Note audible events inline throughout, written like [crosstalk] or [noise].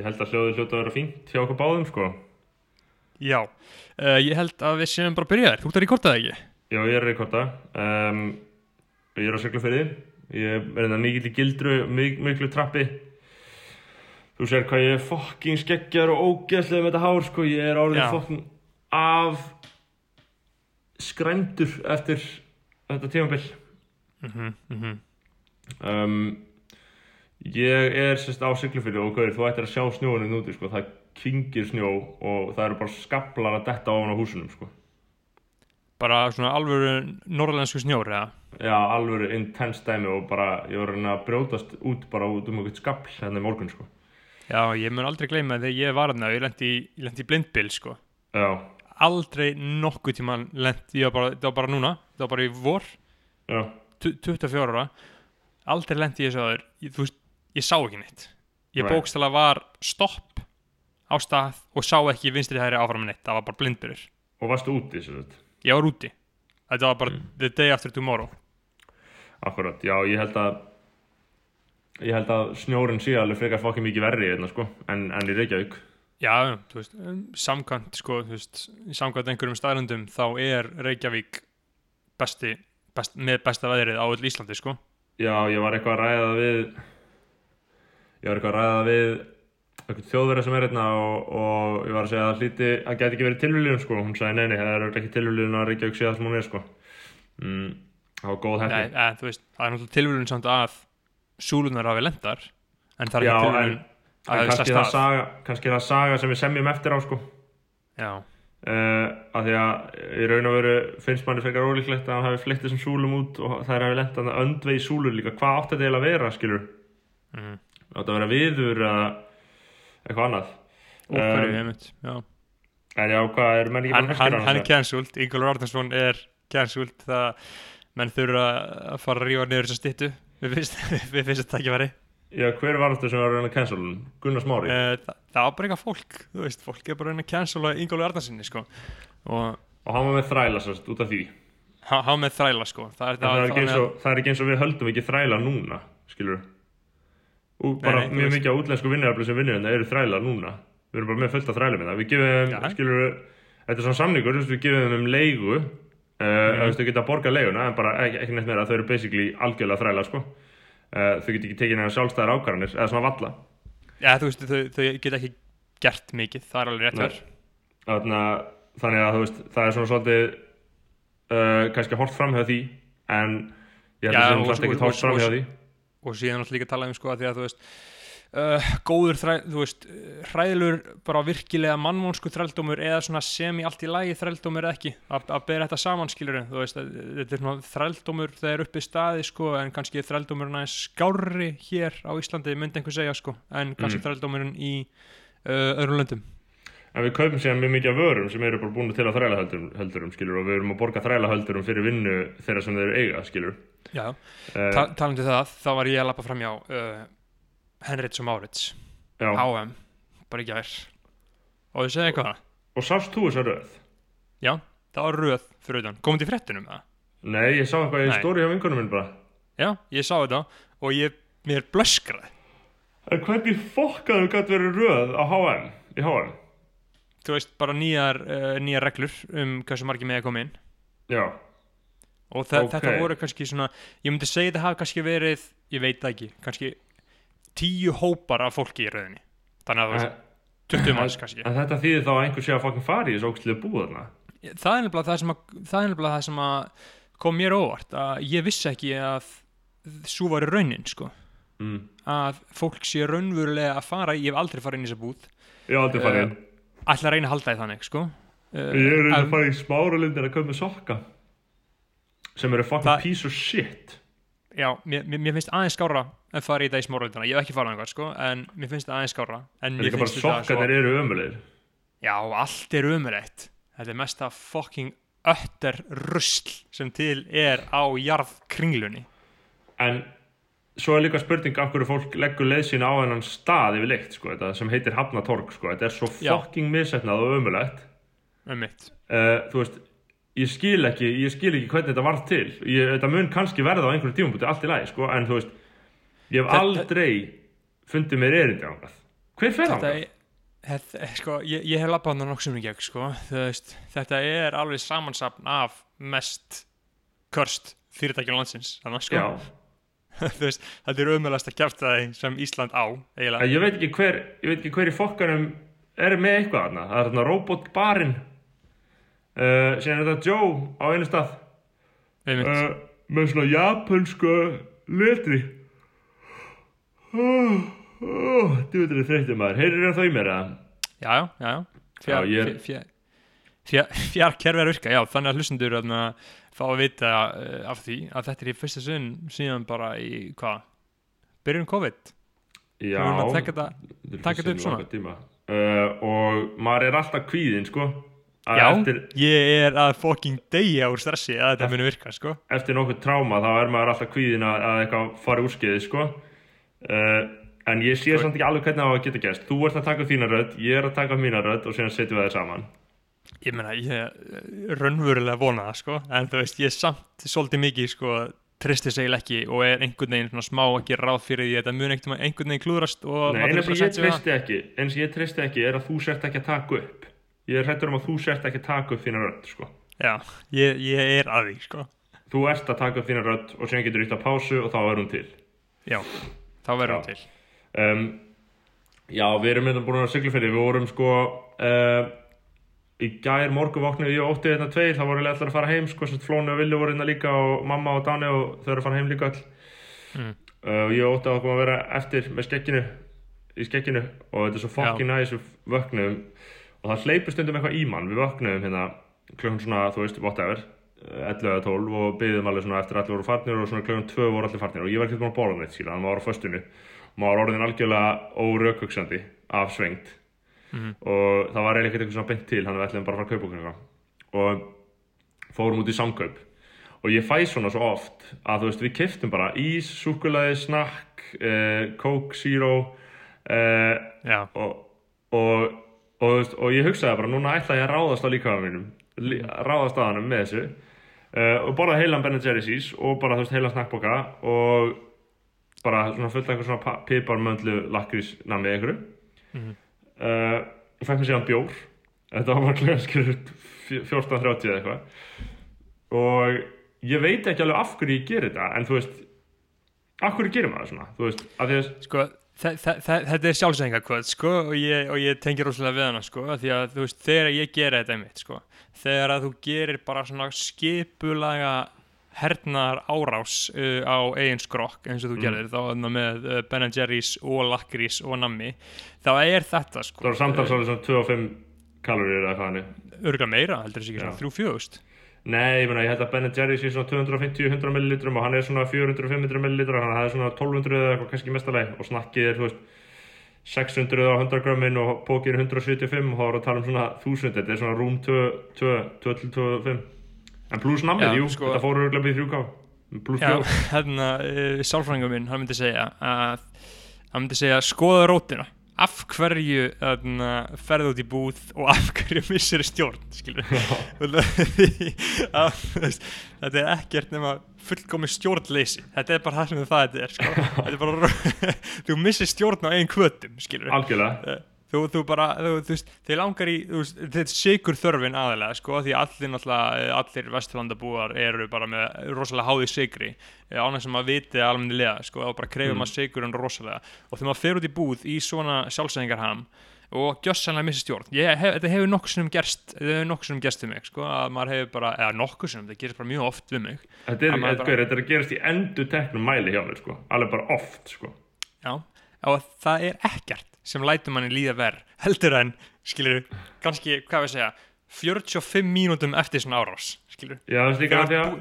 Ég held að hljóðu hljóta að vera fínt hjá okkur báðum sko. Já, uh, ég held að við séum bara að byrja þér, þú ert að rekorda það ekki? Já, ég er að rekorda. Um, ég er á Siglufyrði. Ég er reynda mikill í gildru, mik miklu trappi. Þú sér hvað ég er fokking skeggjar og ógeðslega með þetta hár sko. Ég er árið fokking af skrændur eftir þetta tímabill. Mm -hmm, um, ég er sérst á Siglufyrði og gauður, þú ættir að sjá snjóinu núti sko, það kyngir snjó og það eru bara skablar að detta ofan á húsunum sko. Bara svona alvöru norðlensku snjór, eða? já, alveg intense dæmi og bara, ég var að brjótast út bara út um eitthvað skabl hérna í morgun sko. Já, ég mun aldrei gleyma þegar ég var þarna, ég lendi í, í blindbil, sko. já, Aldrei nokkuð tíma lendi, ég var bara, það var bara núna, það var bara í vor, já, tu- 24 ára, aldrei lendi ég svo aður, þú veist, ég sá ekki neitt. Ég Right. bókstala var stopp á stað og sá ekki vinstri hægri áfram neitt, það var bara blindbylur. og varstu úti sér þetta Ég var úti. Þetta var bara Mm. the day after tomorrow. akkurat, já, ég held að ég held að snjórin sé alveg frekar fokkið mikið verri hérna sko, en, en í Reykjavík Já, þú veist, um, samkvæmt sko, þú veist, samkvæmt einhverjum staðröndum þá er Reykjavík besti, best, með besta veðrið á öll Íslandi, sko. já, ég var eitthvað að ræða við ég var eitthvað að ræða við eitthvað þjóðverða sem er hérna og, og ég var að segja að hlíti að geti ekki verið tilvíljun sko, hún sagði neini, það er ekki tilvíljun að Reykjavík sé það sem hún er sko. Mm, það var góð veist, það er náttúrulega tilvíðun samt að súlunar hafi lendar, en það er ekki en að það er stað. saga, kannski það saga sem við semjum eftir á sko. Já, uh, að því að í raun og veru finnst manni frekar ólíklegt að hann hafi fleitt þessum súlum út og það er hafi lent að öndvegi súlur líka. Hvað átti þetta eiginlega að vera skilur mm. Átti að vera viður eða eitthvað annað óperju, Um, einmitt, já. en já hvað er menn ekki Hann, búin að hann, skilja hann er cancelled, Ingólfur Arnarsson er cancelled, það menn þurfa að fara að rífa niður styttu við finnst, [laughs] við finnst þetta ekki veri. já hver var þetta sem var að reyna að cancel hann? Gunnar Smári Uh, það, það var bara eitthvað fólk, þú veist, fólk er bara að reyna að cancella Ingólfur Arnarssoni, sko. Og og hann var með þræla sérst út af því hann hann með þræla, sko. Það er, En það, er ekki eins og, það er ekki eins og við höldum ekki þræla núna skilur og Nei, bara nei, þú mjög mikið á útlensku vinnarafli sem vinnur hérna eru þræla núna. Við erum bara með fullt af þrælum hérna. Við gefum Já. skilur þetta er svona samningur, við gefum þeim um leigu uh, þú veist, þau geta að borga leiguna en bara ekki, ekki neitt meira, þau eru basically algjörlega þræla sko. Uh, þau geta ekki tekið neina sjálfstæðar ákvarðanir eða svona valla Já, þú veist, þau, þau geta ekki gert mikið, það er alveg rétt Nei. verð. Þannig að veist, það er svona svolítið uh, kannski hort fram hjá því en ég held að það er ekki hort fram hjá og- því og síðan alltaf líka að tala um sko að því að þú veist uh, góður þræ, þú veist hræðilur bara virkilega mannvonsku þrældómur eða svona semi allt í lagi þrældómur eða ekki, að, að bera þetta saman skilur þú veist, að, þetta er svona þrældómur þegar uppi staði sko, en kannski þrældómurinn aðeins skárri hér á Íslandi myndi einhver segja sko, en kannski Mm. þrældómurinn í uh, öðrum löndum En við kaupum síðan mjög mikið af vörum sem eru bara búin til á þrælahöldurum, skilur, og við erum að borga þrælahöldurum fyrir vinnu þeirra sem þeir eru eiga, skilur. Já, Uh, Ta talandi um það, þá var ég að lappa fram hjá uh, Henrits og Márits já, HM, bara ekki að og ég segi eitthvað og sást þú þessa röð? Já, það var röð fyrir utan. Komum til fréttunum það? Nei, ég sá eitthvað í stóri hjá vinkunum minn bara. Já, ég sá þetta og ég, mér blöskraði. En hvernig fokkaðu gætt verið röð á HM, í HM? Þú veist, bara nýjar, uh, nýjar reglur um hversu margir með að koma inn. Já, Og þa Ok. þetta voru kannski svona, ég myndi segja þetta hafi kannski verið, ég veit það ekki, kannski tíu hópar af fólki í röðinni. Þannig að veist, en, 20 manns kannski. en þetta þýðir þá að einhver sé að fokkin fari í þessu ógstilega búð þarna. Það er nefnilega það sem að, það það sem að kom mér óvart, að ég vissi ekki að svo var raunin, sko. Mm. Að fólk sé raunverulega að fara, ég hef aldrei farið inn í þessa búð, Ég hef aldrei farið inn. ætla að reyna að halda í þannig sko uh, Ég er en- að fara í smáralindin að köpa sokka. Sem eru fokkin Það- piece of shit. já, mér, mér finnst aðeins skára að fara í þetta í smáraldina, ég hef ekki farað einhver sko en mér finnst það aðeins skára en En mér finnst þetta sokkarnir eru ömulegir. já, allt er umrætt þetta er mesta fucking ötter rusl sem til er á jarðkringlunni. En svo er líka spurning af hverju fólk leggur leið sína á hennan stað yfir leikt, sko, þetta sem heitir Hafnatorg, sko, þetta er svo fucking misetnað og ömulegt. mitt Uh, þú veist, ég skil ekki, ég skil ekki hvernig þetta varð til. Ég, þetta mun kannski verða á einhverju tímabúti allt í lagi, sko, en þú veist, ég hef aldrei fundið mér erindi á það. hver fer er Þetta, sko, ég, ég hef labbað hann í gegn sko. Veist, þetta er alveg samansapn af mest körst fyrirtækjum landsins þannig, sko. [laughs] Veist, þetta er umöðlast að kjæfta það sem Ísland á ég veit ekki hver ég veit ekki hver í fokkanum er með eitthvað þarna það er þarna robotbarinn uh, síðan er þetta Joe á einu stað uh, með svona japansku letri oh, oh, þú veit þetta þreytið maður heyrir það í mér eða? Já, já, já, já. Fjár, fjár, fjár, fjár, fjár kerfi er að virka, já, þannig að hlustendur þarna, fá að vita uh, af því að þetta er í fyrsta sinn síðan bara í, hvað, byrjun COVID. Já, að þetta er taka þetta upp fyrst svona. langan tíma. og maður er alltaf kvíðinn sko að já, eftir, ég er að fucking deyja úr stressi að þetta muni virka, sko. eftir nokkuð tráma þá er maður alltaf kvíðinn að, að eitthvað fari úrskeiði sko. Uh, en ég sé Sko- samt ekki alveg hvernig það á að geta gæst þú ert að taka þína rödd, ég er að taka mína rödd og síðan setjum við það saman. Ég meina, ég eh, raunverulega vona það, sko, en þú veist, ég er samt svolítið mikið, sko, tristi segil ekki og er einhvern veginn svona smá að gera ráð fyrir því að þetta mun einhvern veginn- klúðrast og Nei, við það. ekki sem ég treysti ekki er þú ég er hrættur um að þú sért ekki að taka upp þína rödd sko. Já, ég, ég er að því, sko. þú ert að taka upp þína rödd og síðan getur ítt að pásu og þá er hún til Já, þá Já. hún til. um, Já, við erum hérna búin að sigla fyrir Við vorum sko uh, Í gær morgu vaknaði ég og ótti hérna tveir Það voru allir að fara heim sko, Flóni og Villi voru hérna líka og mamma og Dani og þau eru að fara heim líka öll Mm. uh, ég og ótti að koma að vera eftir með skekkinu í skekkinu og þetta er svo fucking næs við vöknum og það hleypur stundum eitthvað í mann. Við vöknum hérna klukkan svona, þú veist, whatever eh, 11 eða 12 og byggðum alveg svona eftir allir voru farnir og svona klukkan 2 voru allir farnir. Og ég var ekki búin að borða neitt skilja, þannig að maður var á föstunni maður var orðin algjörlega órökhugsandi af svengt Mhm. og það var eiginlega ekkert eitthvað svona beint til þannig að við ætlum bara að fara að kaupa okkur og fórum út í samkaup. Og ég fæ svona svo oft að þú veist við keftum bara ís, súkulaði, snakk uh, coke, zero Já, og, veist, og ég hugsaði bara núna ætla ég að ráðast á líkaðum mínum lí- ráðast á hannum með þessu. Uh, og borða heilan Ben Jerry's ís og bara þú veist heilan snakkboka og bara svona fullt af eitthvað svona pa- piparmöndlu lakrís namið einhverju. Mhm. uh, og fekk mér síðan bjór. Þetta var bara klukkan skilur 14.30 eða eitthvað. Og ég veit ekki alveg af hverju ég gerir þetta en þú veist af hverju gerir maður svona? Þú veist, af því að sko, þetta er sjálfsæðingarkvöld, sko, og ég, ég tengi rosalega við hana, sko, því að, þú veist, þegar ég gera þetta einmitt, sko, þegar að þú gerir bara svona skipulaga hernaðar árás uh, á eigin skrokk, eins og þú Mm. gerir, þá með uh, Ben Jerry's og Lakrís og Nammi, þá er þetta, sko, það var samtals alveg svona 2 og 5 kaloríur eða hvað hann örgulega meira, heldur þessi ekki, Já. svona þrjú fjögust, Nei, ég meina, ég held að Ben Jerry's er svona 250-100 millilitrum og hann er svona 400-500 millilitrar þannig að það er svona 1200 eða eitthvað kannski mestalegi og snakkið er, þú veist 600 á 100 grammin og pókir 175 og þá er að tala um svona 1000 þetta er svona rúm 2-2-5 en pluss Já, namið, jú, sko- þetta fóru örgulega í 3K pluss 4 hérna, uh, sálfræðingum minn, hann myndi segja að hann myndi segja, skoða rótina af hverju ferðu út í búð og af hverju missir stjórn þetta er ekkert nema fullkomi stjórnleysi. Þetta er bara það sem það er sko. [laughs] þetta er bara, [laughs] þú missir stjórn á einn kvötum algjörlega þú, þú bara, þú, þú veist, þið langar í þetta er sigur þörfin aðalega sko, því allir náttúrulega, allir vesturlandabúar eru bara með rosalega háði sigri ánæg sem að viti almennilega sko, og bara kreifum Mm. að sigurinn rosalega og þegar maður fer út í búð í svona sjálfsæðingarham og gjössanlega missi stjórn ég, hef, þetta hefur nokkuð sinnum gerst þetta hefur nokkuð sinnum gerst við mig sko, að maður hefur bara, eða nokkuð sinnum, þetta gerist bara mjög oft við mig Þetta er, bara- bara... þetta er að gerast í endur teknum mæli hjá mér sko. alveg bara oft sko. Já, og það er ekkert sem lætur manni líða verð heldur en, skilur, kannski, hvað við segja 45 mínútum eftir svona árás, skilur Já, það er líka að því að,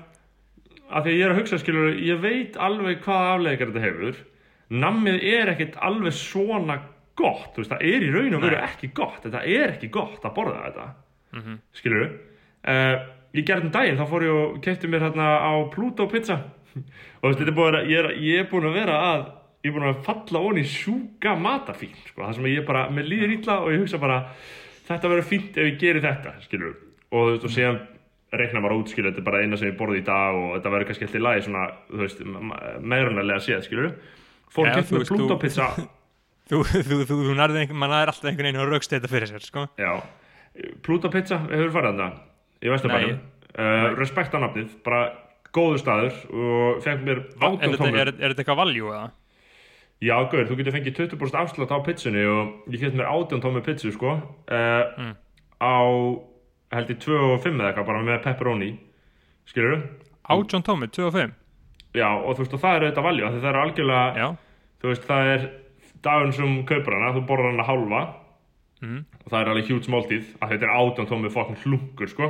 að því að ég er að hugsa skilur, ég veit alveg hvaða afleikar þetta hefur. Nammið er ekkit alveg svona gott, þú veist, það er í raun og veru ekki gott, þetta er ekki gott að borða þetta, mm skilur uh, ég gerði um daginn, þá fór ég og kefti mér hérna á Pluto pizza. [laughs] Og þú veist, þetta er búin að, ég er, ég er búin að vera að ég er búin að falla onni í sjúka matarfín, sko, það sem ég bara, mér líður illa og ég hugsa bara, þetta verður fínt ef ég gerir þetta, skilur og þú veist, og síðan reikna maður út, skilur, þetta er bara eina sem ég borði í dag og þetta verður kannski alltaf í lagi svona, þú veist, megrunarlega séð, skilur fór að þú með veist, þú- [laughs] þú, þú, þú, þú nærði einhvern, maður nærði alltaf einhvern veginn og raukst þetta fyrir sér, sko. Já, Pluto Pizza, hefur farið uh, Respekt á nafnið, bara góður staður og fekk mér þetta, tómur er, er þetta eitthvað valjú eða? Já, gaur, þú getur fengið 20% afslátt á pizzunni og ég kefti mér átjón tómi pizzu, sko. Uh, Mm. á, held ég 2 og 5 eða eitthvað, bara með pepperoni. Skilur du? Átjón tómið, 2 og 5 Já, og þú veist, og það er auðvitað því það er algjörlega Já, þú veist, það er dagurinn sem þú kaupir hana, þú borðar hana hálfa. Mhm. og það er alveg hjút smáltíð að þetta er átján tómi fokkin hlungur, sko.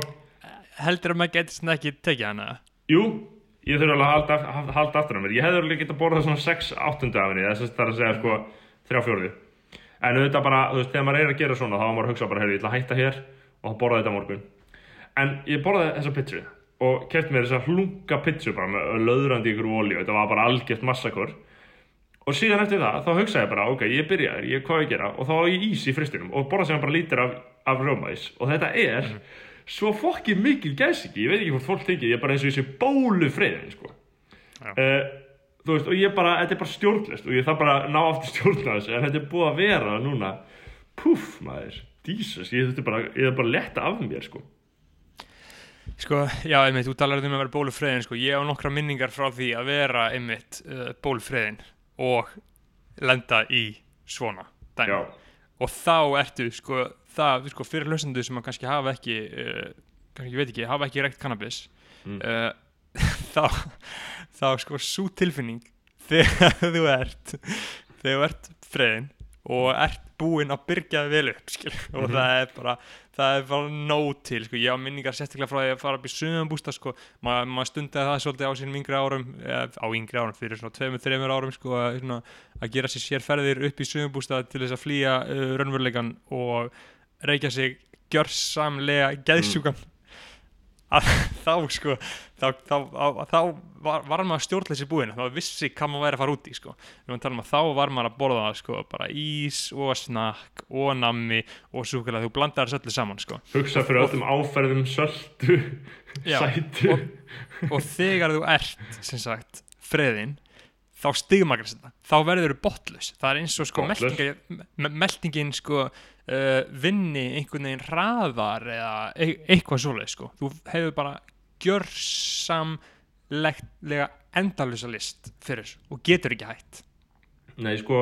Heldur að maður getur svona ekki tekið hana? Jú, ég þurfi alveg að halda, að halda aftur af mér. Ég hefði alveg getað borðað svona 6 áttundu af henni, þess að það er að segja sko 3 fjórði. En auðvitað bara, þú veist, þegar maður er að gera svona, þá á maður að hugsa bara, heyrðu, ég ætla að hætta hér og borða þetta á morgun. En ég borðaði þessa pizzu og kefti mér þessa hlunga pizzu bara með löðrandi ykkur olíu, þetta var bara algjört massakor. Og síðan eftir það, þá hugsaði ég bara, ok, ég byrjaði, ég hvað ég gera og þá á ég ís í fristinum og borða sem bara lítir af, af er svo fokkið mikil gæsiki, ég veit ekki hvort fólk tekið, ég er bara eins og þessi bólu friðin, sko. Uh, þú veist, og ég bara, þetta er bara stjórnlist og ég þarf bara að ná aftur stjórna þessu, en þetta er búið að vera núna, puff maður, dísus, ég þurfti bara, ég þarf bara að letta af mér, sko. Sko, já, einmitt, þú talar um að vera bólufriðin sko. ég á nokkra minningar frá því að vera einmitt uh, bólufriðin og lenda í svona dæmi Já, og þá ertu, sko, það, sko, fyrir hlustendu sem kannski hafa ekki uh, kannski, veit ekki, hafa ekki reykt cannabis Mm. uh, [laughs] þá þá, sko, svo tilfinning þegar þú ert þegar þú ert friðin og ert búinn að byrja þig vel upp skil, og Mhm. það er bara það er bara nóg til, sko, ég á minningar sérstaklega frá því að fara upp í sumabústa, sko Ma, maður stundaði það svolítið á sínum yngri árum eða, á yngri árum, fyrir svona tveimur, þreimur árum sko, að, svona, að gera sér sérferðir upp í sumabústa til þess að flýja uh, raunveruleikan og reykja sig gjörsamlega geðsjúkan. Að [laughs] þá sko þá, þá, þá, þá var, var maður stjórnleysi búinn þá vissi hvað maður væri að fara út í sko. Við varum að tala um að þá var maður að borða sko bara ís og snakk og nammi og súkulega þú blandar þessu öllu saman sko. Hugsa fyrir öllum áferðum, söldu, sætu. og, og þegar þú ert sem sagt freðin þá stigmagrist þetta, þá verður þú botlaus það er eins og sko Botnlaus? meltinga, me- meltingin sko uh, vinni einhvern veginn hraðar eða e eitthvað svoleið sko. Þú hefur bara gjörsamleglega endalösa list fyrir þessu og getur ekki hætt. Nei, sko,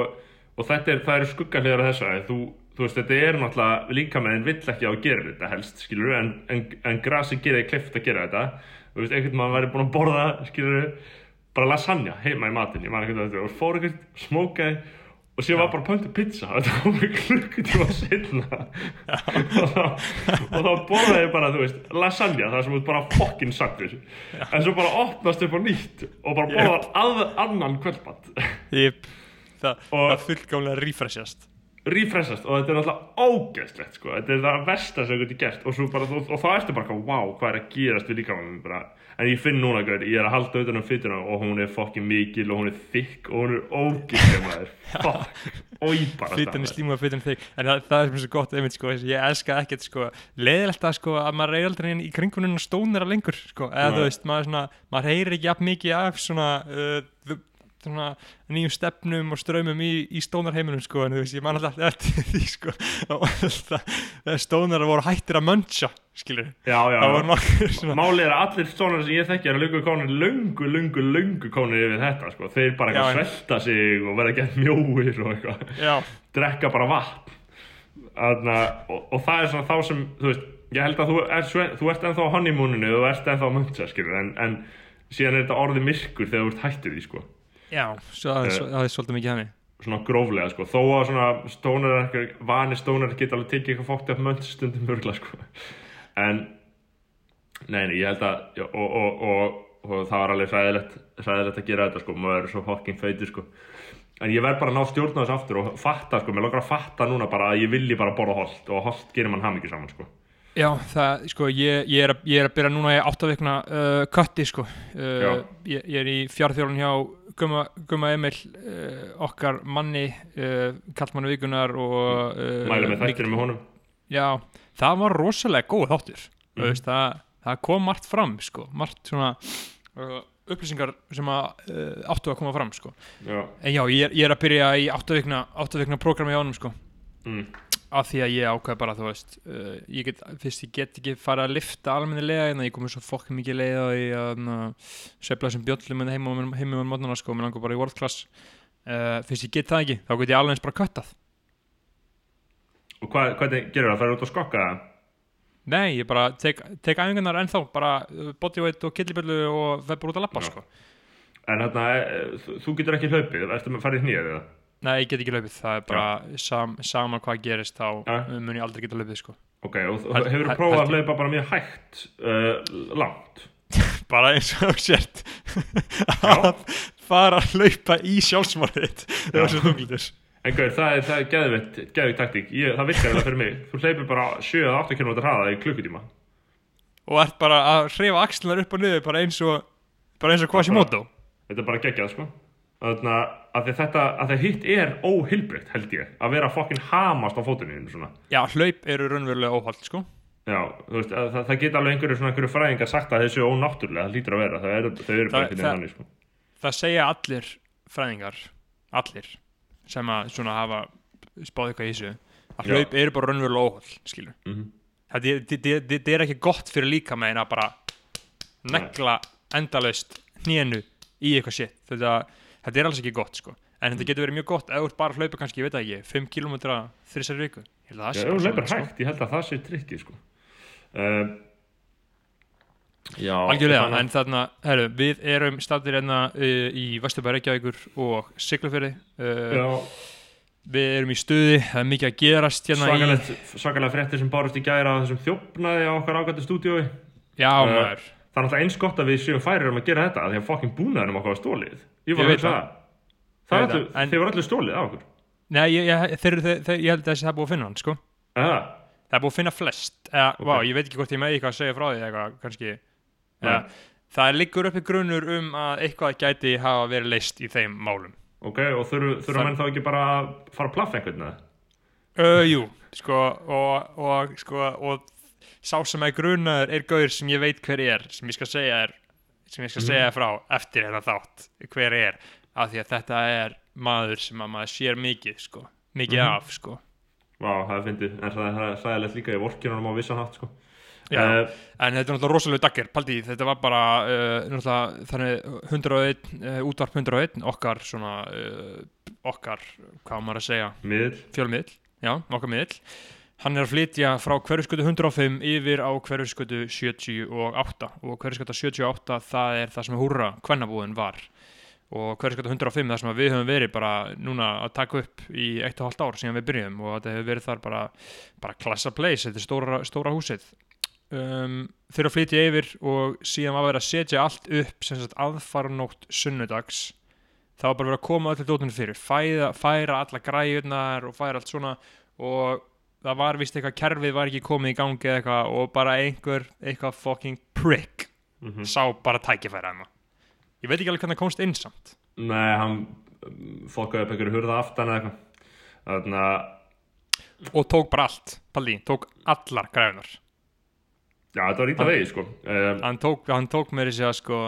og þetta er, það eru skuggaliðar að þessa, þú, þú veist, þetta er náttúrulega líka með en vill ekki á að gera þetta helst, skilur en, en, en grasi gerir þig kleift að gera þetta, þú veist, einhvern maður væri búin að borða, skilur bara lasagna heima í matinn, ég man ekki þetta, og fór einhvern smókaði og síðan var bara pöntu pizza. Og [laughs] þetta var klukkutíma setna og þá, þá borðaði ég bara, veist, lasagna það sem ert bara fokkin sagtur en svo bara opnast upp á nýtt og bara borðar að, annan kvöldmatt Jip, það, það fullgámlega rífressjast rífressast og þetta er náttúrulega ógeðslegt sko. þetta er það versta sem þú getur gert. Og, bara, og, og þá ertu bara, wow, hvað er að gerast við líka bara, en ég finn núna, gauð, ég er að halda utan um fytuna og hún er fokkin mikil og hún er þykk og hún er ógeðslega maður. [laughs] Fokk, oi bara Fytan er slíma og fytan þig En það, það er sem svo gott einmitt sko Ég elska ekkert sko Leðilegt að sko að maður reyði aldrei inn í kringunum stónir að lengur sko. Eða þú veist maður svona Maður heyrir ekki jafn mikið af svona uh, Svona nýjum stefnum og strömmum í, í stónarheiminum sko En þú veist ég man alltaf eftir [laughs] því sko alltaf Þegar stónar voru hættir að möncha Skilur já, já, já. Málið er að allir stónar sem ég þekki er að lungu konur löngu, löngu, löngu konur yfir þetta sko. þeir bara eitthvað svelta sig og verða gett mjóir og eitthvað drekka bara vatn Þarna, og, og það er svona þá sem þú veist, ég held að þú, er, þú ert ennþá á honeymooninu þú ert ennþá á mönsa skilur, en, en síðan er þetta orðið myrkur þegar þú ert hættur því sko. Já það er, Eh. það er svolítið mikið þannig svona gróflega sko. þó að svona stónar ekki, vani stónar geta alveg tekið eitthvað fókt af mönns stundum mörgla sko. en nei, nei, ég held að og, og, og, og það var alveg hræðilegt að gera þetta sko, maður er svo fokkin feitur sko En ég verð bara að ná stjórn á þessu aftur og fatta, sko, mér langar að fatta núna bara að ég vilji bara borða holt og holt gerir mann hamingi saman, sko. Já, það, sko, ég, ég, er, að, ég er að byrja núna í áttavikna uh, kötti, sko. Uh, ég, ég er í fjárþjólun hjá Gumma Emil, uh, okkar manni, uh, kallmannu vikunar og... Uh, Mæli með mikið- þættinu með honum. Já, það var rosalega góð þáttur. Mm. Veist, það, það kom margt fram, sko. Margt svona upplýsingar sem að áttu að koma fram sko. Já, en já, ég er, ég er að byrja í áttavikna áttavikna prógrami á honum sko. mm. Af því að ég ákveð bara þú veist uh, ég get, fyrst ég get ekki fara að lifta almennilega en ég komið svo fokk mikið leið á því að na, sveifla þessum bjöllum en heima heima um mótnarna sko, mér langar bara í world class uh, fyrst ég get það ekki, þá get ég alveg eins bara köttað Og hvað, hvernig gerur það? Það er út að skokka það? nei, ég bara tek, tek æfingarnar ennþá bara uh, bodyweight og killiböllu og bara út að lappa sko. En þarna, eh, þú- getur ekki hlaupið, ertu með farið hnýðið eða? Nei, ég get ekki hlaupið, það er bara sam, sama hvað gerist þá uh, mun ég aldrei geta hlaupið sko. Ok, og þú hefur held- prófað að hlaupa bara mjög hægt, uh, langt? [laughs] bara eins og þú sért að fara að hlaupa í sjálfsmárið það var svo þunglitur En gauður, það er, er geðvitt, taktík, ég, það virkar eða fyrir mig. Þú hleypur bara 7-8 km hraða í klukkutíma. og ert bara að hrefa axlunar upp og niður bara eins og bara eins og Quasimodo Þetta er bara geggjað, sko. Þannig að því þetta, að því hitt er óhilbreytt, held ég, að vera fokkin hamast á fótuninu, já, hlaup eru raunverulega óhald sko. Já, þú veist, að, það, það geta alveg einhverju svona einhverju fræðingar sagt að þessu ónáttúrulega, það lítur að vera, það eru, þau eru Það- það- sko. það segja allir fræðingar allir sem að svona hafa spáð eitthvað í þessu að Já. hlaup eru bara raunverulega óhald Mm þetta er- þetta er- þetta ekki gott fyrir líka með að bara negla endalaust hnénu í eitthvað shit. Þetta, þetta er alls ekki gott sko en þetta getur verið mjög gott ef þú ert bara að hlaupa kannski, ég veit það ekki 5 km þrissar viku ég held að það sé ef þú svoleiðis, sko. hægt, ég held að það sé trikkið, sko. Uh, já, algjörlega, þannig að- en þarna herru, við erum stættir hérna uh, í Vesturbæri Reykjavíkur og Siglufjörði uh, Já, við erum í stuði, það er mikið að gerast hérna í, svakalega fréttir sem bárust í gæra þessum þjófnaði á okkar ágættu stúdíói. já Uh, maður Það er náttúrulega eins gott að við séum færir um að gera þetta af því að fokkin búnaðurum okkar var stólið. Ég var að veit hugsa það. það. Það, en- þeir voru allir stólið á okkur. nei, ég, ég, þeir, þeir, þeir, ég held að þessi það er búið að finna hann sko Eða, það er búið að finna flest eða, Ok. vá, ég veit ekki hvort ég með eitthvað að segja frá því eitthvað, kannski eða, það liggur uppi grunur um að eitthvað gæti hafa verið leist í þeim málum ok, og Það- menn þá ekki bara að fara að plaffa einhvern veginn? jú, sko og, og, sko, og sá sem er grunaður er gauður sem ég veit hver er sem ég skal segja er sem ég skal Mhm. segja frá eftir þetta þátt hver er, af því að þetta er maður sem að maður sér mikið sko, mikið Mhm. af sko Vá, það er fyndið, en það er hlæðilegt líka í vorkinunum á vissan hatt, sko. Já. Uh, En þetta er náttúrulega rosalega dagger, paldi, þetta var bara uh, náttúrulega þannig 101, uh, útvarp 101, okkar svona, uh, okkar, hvað maður að segja, miðl, fjölmiðl, já, okkar miðl. Hann er að flytja frá hverjuskötu 105 yfir á hverjuskötu 78 og hverjuskötu 78 það er það sem húrra kvennabúðin var. Og hverjuskötu 105 það sem að við höfum verið bara núna að taka upp í 1,5 ár síðan við byrjum og þetta hefur verið þar bara, bara klassa place, þetta er stóra, stóra húsið. Um, þeir eru að flytja yfir og síðan var verið að setja allt upp sem sagt aðfarnótt sunnudags. Það var bara verið að koma öllu dótunum fyrir færa, færa alla græjurnar og færa allt svona. Og það var vist eitthvað kerfið var ekki komið í gangi eða eitthvað og bara einhver eitthvað fucking prick mm sá bara tækifæra hana ég veit ekki alveg hvernig það komst inn samt. Nei, hann um, fokkaði upp einhverju hurða aftan eða eitthvað. Þannig að, og tók bara allt, Palli, tók allar græjunar já, þetta var ít að vegi, sko. Um, hann tók, hann tók mér þessi að sko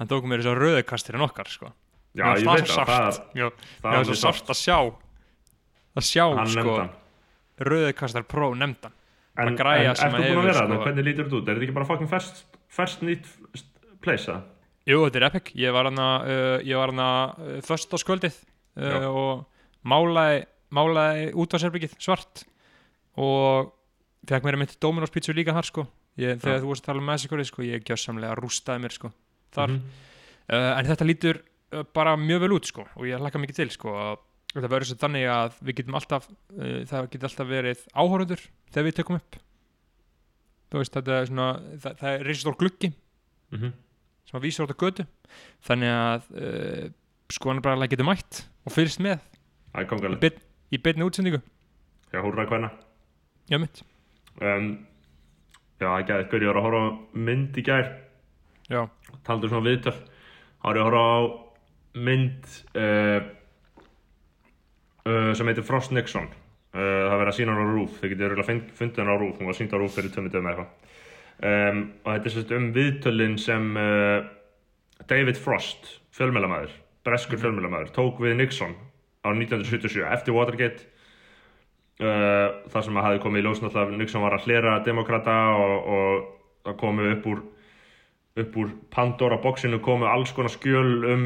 hann tók mér þessi að rauðkastirinn okkar sko. Já, Mér ég veit það, það var svo sárt að sjá að sjá hann sko rauðkastar pró nefndan En, en að búin að vera sko- þarna? Hvernig lítur þetta út? Er þetta ekki bara fucking ferskt fersk nýtt það? Jú, þetta er epic, ég var hana uh, ég var hana uh, föstaskvöldið Já. uh, og málaði málaði útvarsherbyggið svart og fekk mér einmitt Dominos pizza líka þar sko ég, þegar Já. þú varst að tala um Mexico sko, ég gjössamlega rústaði mér sko þar, Mhm. uh, en þetta lítur uh, bara mjög vel út sko og ég hlakka mikið til sko að þetta verður svo þannig að við getum alltaf uh, það getur alltaf verið áhórundur þegar við tökum upp. Veist þetta er svona það, það er reisastór gluggi Mhm. sem að vísa út á götu. Þannig að uh, skoðanabræðarlega getur mætt og fyrst með Það í, beit, í beinni útsendingu. Já, húrra hverna. já mitt. Um, já, ekki að eitthvað, ég var að horfa mynd í gær. já, taldu svona viðtöl. Ég að horfa á mynd uh, uh, sem heitir Frost Nixon. Uh, það verið að sína hann á Rúf þau getur fund- fundið hann á Rúf hún var sínd á Rúf fyrir tömmu dögum eða eitthvað. Um, og þetta er sérst um viðtölin sem uh, David Frost, fjölmjölamæður breskur mm fjölmjölamæður, tók við Nixon á 1977 eftir Watergate. Þar sem að hafi komið í náttúrulega að Nixon var að hlera demokrata og, og það komu upp úr upp úr Pandora boxinu komu alls konar skjöl um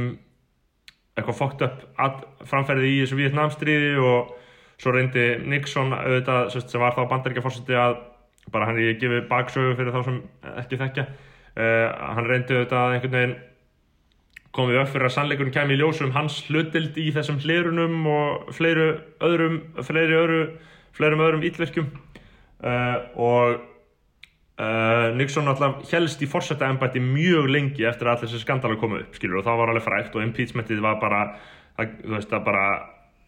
eitthvað fucked up að, framferði í þessu Vietnamstríði og svo reyndi Nixon auðvitað sem var þá bandaríkjaforseti að bara hann er gefið baksögu fyrir þá sem ekki þekkja. Uh, hann reyndi auðvitað einhvern veginn komið upp fyrir að sannleikurinn kemur í ljósum hans hlutild í þessum hlerunum og fleiru öðrum fleiri öðru, fleirum öðrum ítverkjum uh, og uh, Nixon alltaf helst í forsetta embætti mjög lengi eftir að allir þessi skandala komu upp skilur og það var alveg frækt og impeachmentið var bara það, þú veist það bara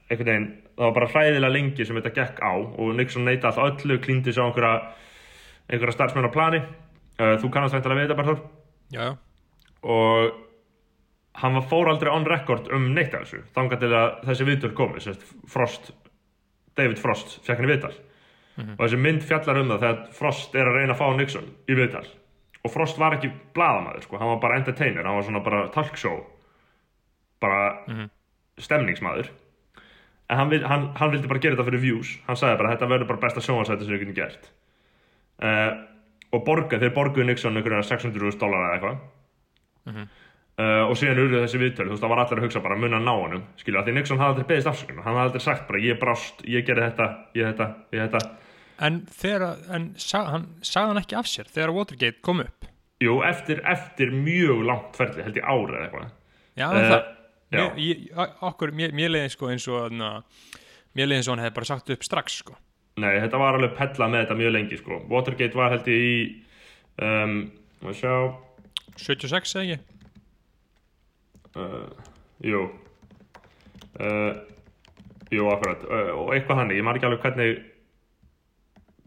einhvern veginn, það var bara hræðilega lengi sem þetta gekk á og Nixon neita alltaf öllu klíndi sér á einhverja einhverja starfsmenn á plani. Uh, þú kannast veintilega við þetta bara þór já, já, og hann var fór aldrei on record um neitt af þessu til að þessi viðtöl komi Frost, David Frost fekk hann í viðtal og þessi mynd fjallar um það þegar Frost er að reyna að fá Nixon í viðtal. Og Frost var ekki blaðamaður sko, hann var bara entertainer, hann var svona bara talkshow bara stemningsmaður. En hann, hann, hann vildi bara gera þetta fyrir views. Hann sagði bara þetta verður bara besta sjónvarsæti sem við getum gert. Uh, og borga, þeir borguðu Nixon einhverja 600.000 dólar eða eitthvað. Uh, og síðan urðu þessi viðtöl, þú veist, það var allir að hugsa bara mun að ná honum, skilja, því Nixon hafði aldrei beðist afsökun, hann hafði aldrei sagt bara ég brást, ég gerði þetta, ég þetta, ég þetta en þegar, en sag, hann, sagði hann ekki af sér þegar Watergate kom upp? Jú, eftir, eftir mjög langt ferli, held ég árið eða eitthvað. Já, Eh, það, já. mér, ég, okkur, mér, mér leiði sko eins og na, mér leiði eins og hann hefði bara sagt upp strax sko. Nei, þetta var alveg pella með þetta mjög lengi, sko. Watergate var held ég í um, að sjá. 76 eða ekki? Uh, Jú. Uh, Jú, akkurat. Uh, og eitthvað þannig, ég man ekki alveg hvernig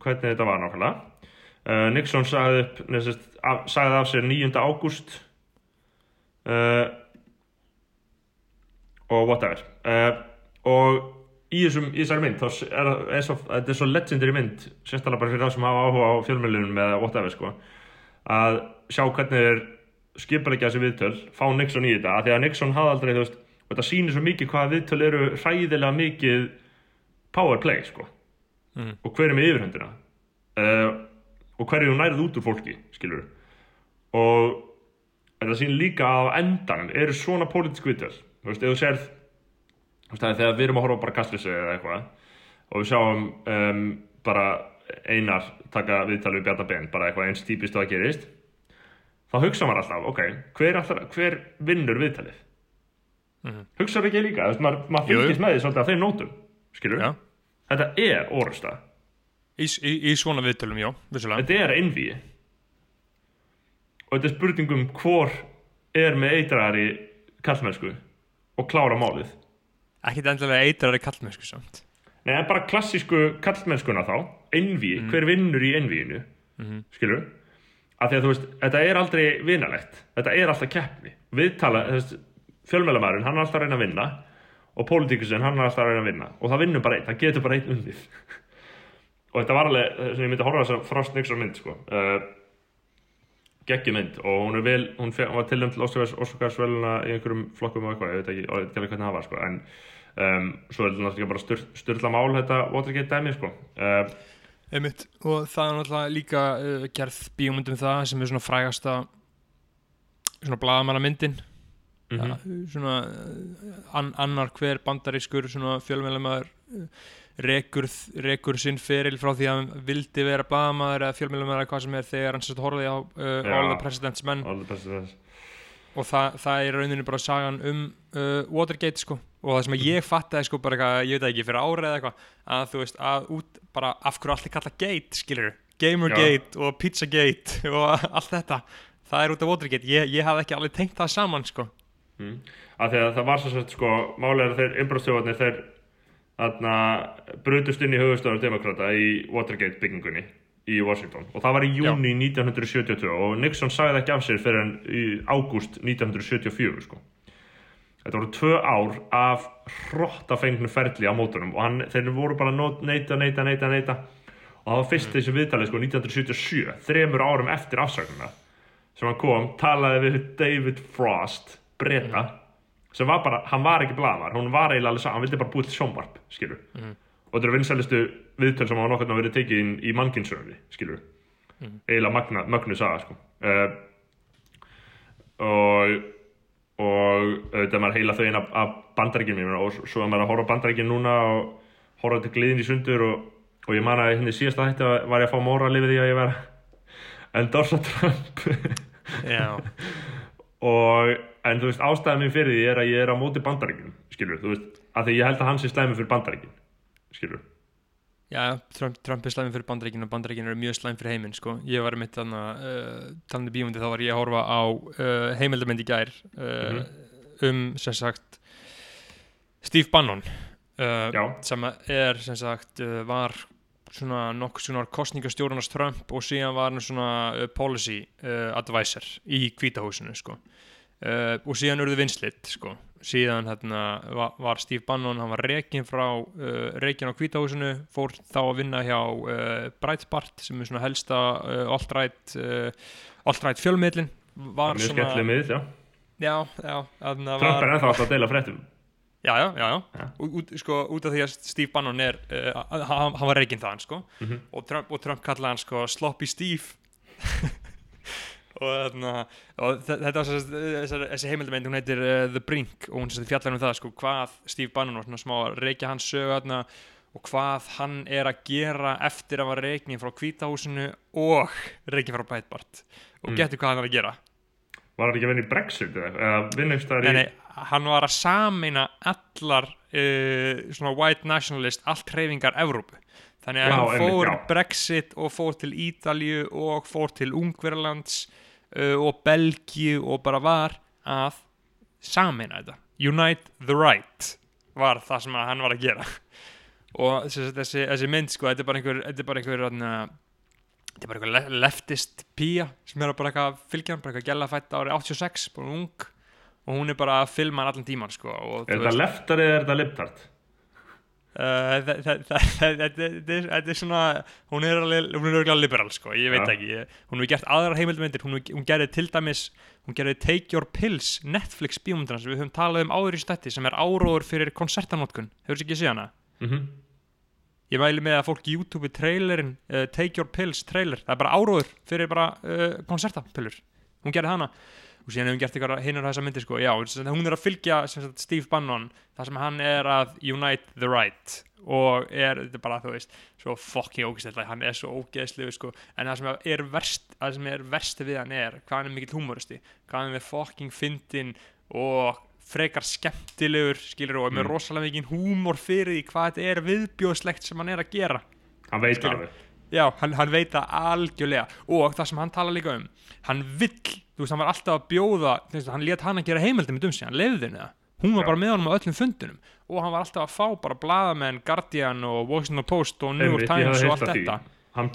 hvernig þetta var nákvæmlega uh, Nixon sagði upp nesist, af, sagði af sér 9. ágúst uh, og whatever uh, og í, þessari mynd er, eins og, þetta er svo legendary mynd sérstaklega bara fyrir það sem hafa áhuga á fjölmjölunum eða whatever sko að sjá hvernig þeir skipulegja þessi viðtöl fá Nixon í þetta, því að Nixon hafði aldrei þú veist, og þetta sýnir svo mikið hvaða viðtöl eru hræðilega mikið power play sko Mhm. og hver er með yfirhundina uh, og hver er hún nærið út úr fólki skilur og þetta sýnir líka að á endanum eru svona pólitísk viðtöl þú veist, ef þú það er þegar við erum að horfa bara kastlýsi eða eitthvað og við sjáum um, bara einar taka viðtal við Bjarnar Ben bara eitthvað eins típist og það gerist þá hugsa maður alltaf, ok, hver, alltaf, hver vinnur viðtalið Mhm. hugsaðu ekki líka, þú veist, maður, maður fylgist með því svolítið að þeim nótum skilur, Já. Þetta er orusta í, í, í svona viðtölum, já, vissulega. Þetta er einvíi og þetta er spurningum hvor er með eitrari kallmennsku og klára málið. Ekkit endilega eitrari kallmennsku samt. Nei, en bara klassísku kallmennskuna þá einví, hver vinnur í einvíinu Mhm. skilur af því að þú veist, þetta er aldrei vinalegt. Þetta er alltaf keppni. Viðtala, fjölmjölamæðurinn, hann er alltaf að reyna að vinna og pólitíkusinn, hann er alltaf að reyna að vinna og það vinnur bara einn, það getur bara einn undið [laughs] og þetta var alveg sem ég myndi að horfa þess að Frost Nixon mynd sko. uh, geggjum mynd og hún er vel, hún, fe, hún var tilnæmt til Oscars, Oscarsveluna í einhverjum flokkum og eitthvað, ég veit ekki, ég veit ekki hvernig það var sko. en um, svo er þetta náttúrulega bara styr, styrla mál þetta Watergate dæmi sko. uh, Einmitt. og það er náttúrulega líka uh, gerð bíómyndum það sem er svona frægasta svona blaðamanna mm svona uh, an, annar hver bandarískur svona fjölmjölamæður uh, rekur, rekur sinn feril frá því að hann vildi vera blaðamaður eða fjölmjölamæður eða hvað sem er þegar hann sérst horfði á uh, Já. All the President's Men. Us. og það, það er rauninni bara sagan um uh, Watergate sko. Og það sem að ég fattaði sko bara eitthvað, ég veit ekki fyrir árið eða eitthvað að þú veist að út bara af hverju allir kalla gate skilur Gamergate og Pizzagate [laughs] og allt þetta. Það er út af Watergate, ég, ég hafði ekki alveg tengt það saman sko mm. af því að það var svo sett sko málið að þeir innbróðstjóðarnir þeir þarna brutust inn í höfustofur demokrata í Watergate byggingunni í Washington. Og það var í júni 1972 og Nixon sagði ekki af sér fyrir en í ágúst 1974 sko. Þetta voru tvö ár af hrottafengnu ferli á mótunum og hann, þeir voru bara neita, neita, neita, neita. Og það var fyrst þessi viðtalið sko 1977, þremur árum eftir afsögnuna sem hann kom, talaði við David Frost, breyta sem var bara, hann var ekki blaðar hún var eiginlega alveg saman, hann vildi bara búið til sjónvarp skilur, Mhm. og þetta eru vinsælustu viðtöl sem hafa nokkurn að verið tekið inn í mannkinsöfni, skilur Mhm. eiginlega magna, mögnu saga sko. uh, og og auðvitað maður heila þau inn af, bandaríkjum og svo að maður er að horfa á bandaríkjum núna og horfa til gliðin í sundur og, og ég man að hérna í síðasta hætti var ég að fá móra að lifa því að ég var að endorsa Trump [laughs] og en þú veist ástæðan mín fyrir því er að ég er á móti bandaríkjum skilur, þú veist, af því ég held að hann sé slæmi fyrir bandaríkjum skilur, já Trump, Trump er slæminn fyrir bandaríkinu og bandaríkinu eru mjög slæm fyrir heiminn sko. Ég var mitt þannig uh, talandi bíómyndi þá var ég að horfa á uh, heimildamönd í gær uh, um sem sagt Steve Bannon sem er sem sagt var svona nokkuð svona kostningastjórnars Trump og síðan var hann svona policy advisor í kvítahúsinu sko uh, og síðan urðu vinslit sko síðan hérna var, var Steve Bannon hann var rekin frá uh, rekin á kvítahúsinu fór þá að vinna hjá uh, Breitbart sem er svona helsta uh, alt-right fjölmiðlin var mjög skemmtileg miðl, já já, já, þarna Trump var er ennþá alltaf að deila fréttum Já, já, já, já. Út, sko, út af því að Steve Bannon er uh, hann, hann var reyginn þaðan sko. Mhm. og, Trump, Trump kallaði hann sko, sloppy Steve [laughs] og, og þe- þetta var eh, þessi heimildameind hún heitir uh, The Brink og hún fjallar um það sko, hvað Steve Bannon var smá að reykja hans sögu þarna, og hvað hann er að gera eftir að var reyginn frá kvítahúsinu og reyginn frá Breitbart og Mm. getur hvað hann var að gera var hann ekki að vinna í Brexit Nei, nei, hann var að sameina allar uh, svona white nationalist, allt hreyfingar Evrópu. Þannig að Já, hann fór já. Brexit og fór til Ítalju og fór til Ungverlands og Belgíu og bara var að sameina þetta. Unite the right var það sem hann var að gera. [laughs] Og þessi, þessi, þessi mynd, sko, þetta er bara einhver, þetta er bara einhver, er bara einhver le- leftist pía sem er bara eitthvað fylgja hann, bara eitthvað gæla fætt árið 86, bara ung og hún er bara að filma hann allan tíman sko, og, er þú þetta leftari eða er þetta libtart uh, þa- þa- þa- þa- þetta er- svona hún er alveg, er liberal sko, ég veit ekki, hún hefur gert aðrar heimildmyndir hún, gerði til dæmis hún gerði Take Your Pills, Netflix bíómyndina sem við höfum talað um áður í stætti sem er áróður fyrir konsertanótkun, hefur ekki séð hana? Mm ég mæli með að fólk YouTube trailerin, uh, Take Your Pills trailer, það er bara áróður fyrir bara uh, konsertapillur, hún gerði hana og síðan hefur hún gert eitthvað hinnur þessa myndir sko, já, hún er að fylgja sagt, Steve Bannon, þar sem hann er að unite the right. Og er, þetta er bara, þú veist, svo fucking ógeðslega, hann er svo ógeðslega sko, en það sem er verst, það sem er verst við hann er, hvað hann er mikill humoristi hvað hann er fucking fyndin og frekar skemmtilegur skilur og er með Mm. rosalega mikinn húmor fyrir því hvað þetta er viðbjóðslegt sem hann er að gera. Hann veit Skilur. alveg Já, hann, hann veit það algjörlega. Og það sem hann tala líka um hann vill, þú veist, hann var alltaf að bjóða veist, hann let hann að gera heimildi með dumsi hann lefði henni það, hún var Já. bara með honum á öllum fundunum og hann var alltaf að fá bara blaðamenn, Guardian og Washington Post og New York Times og allt þetta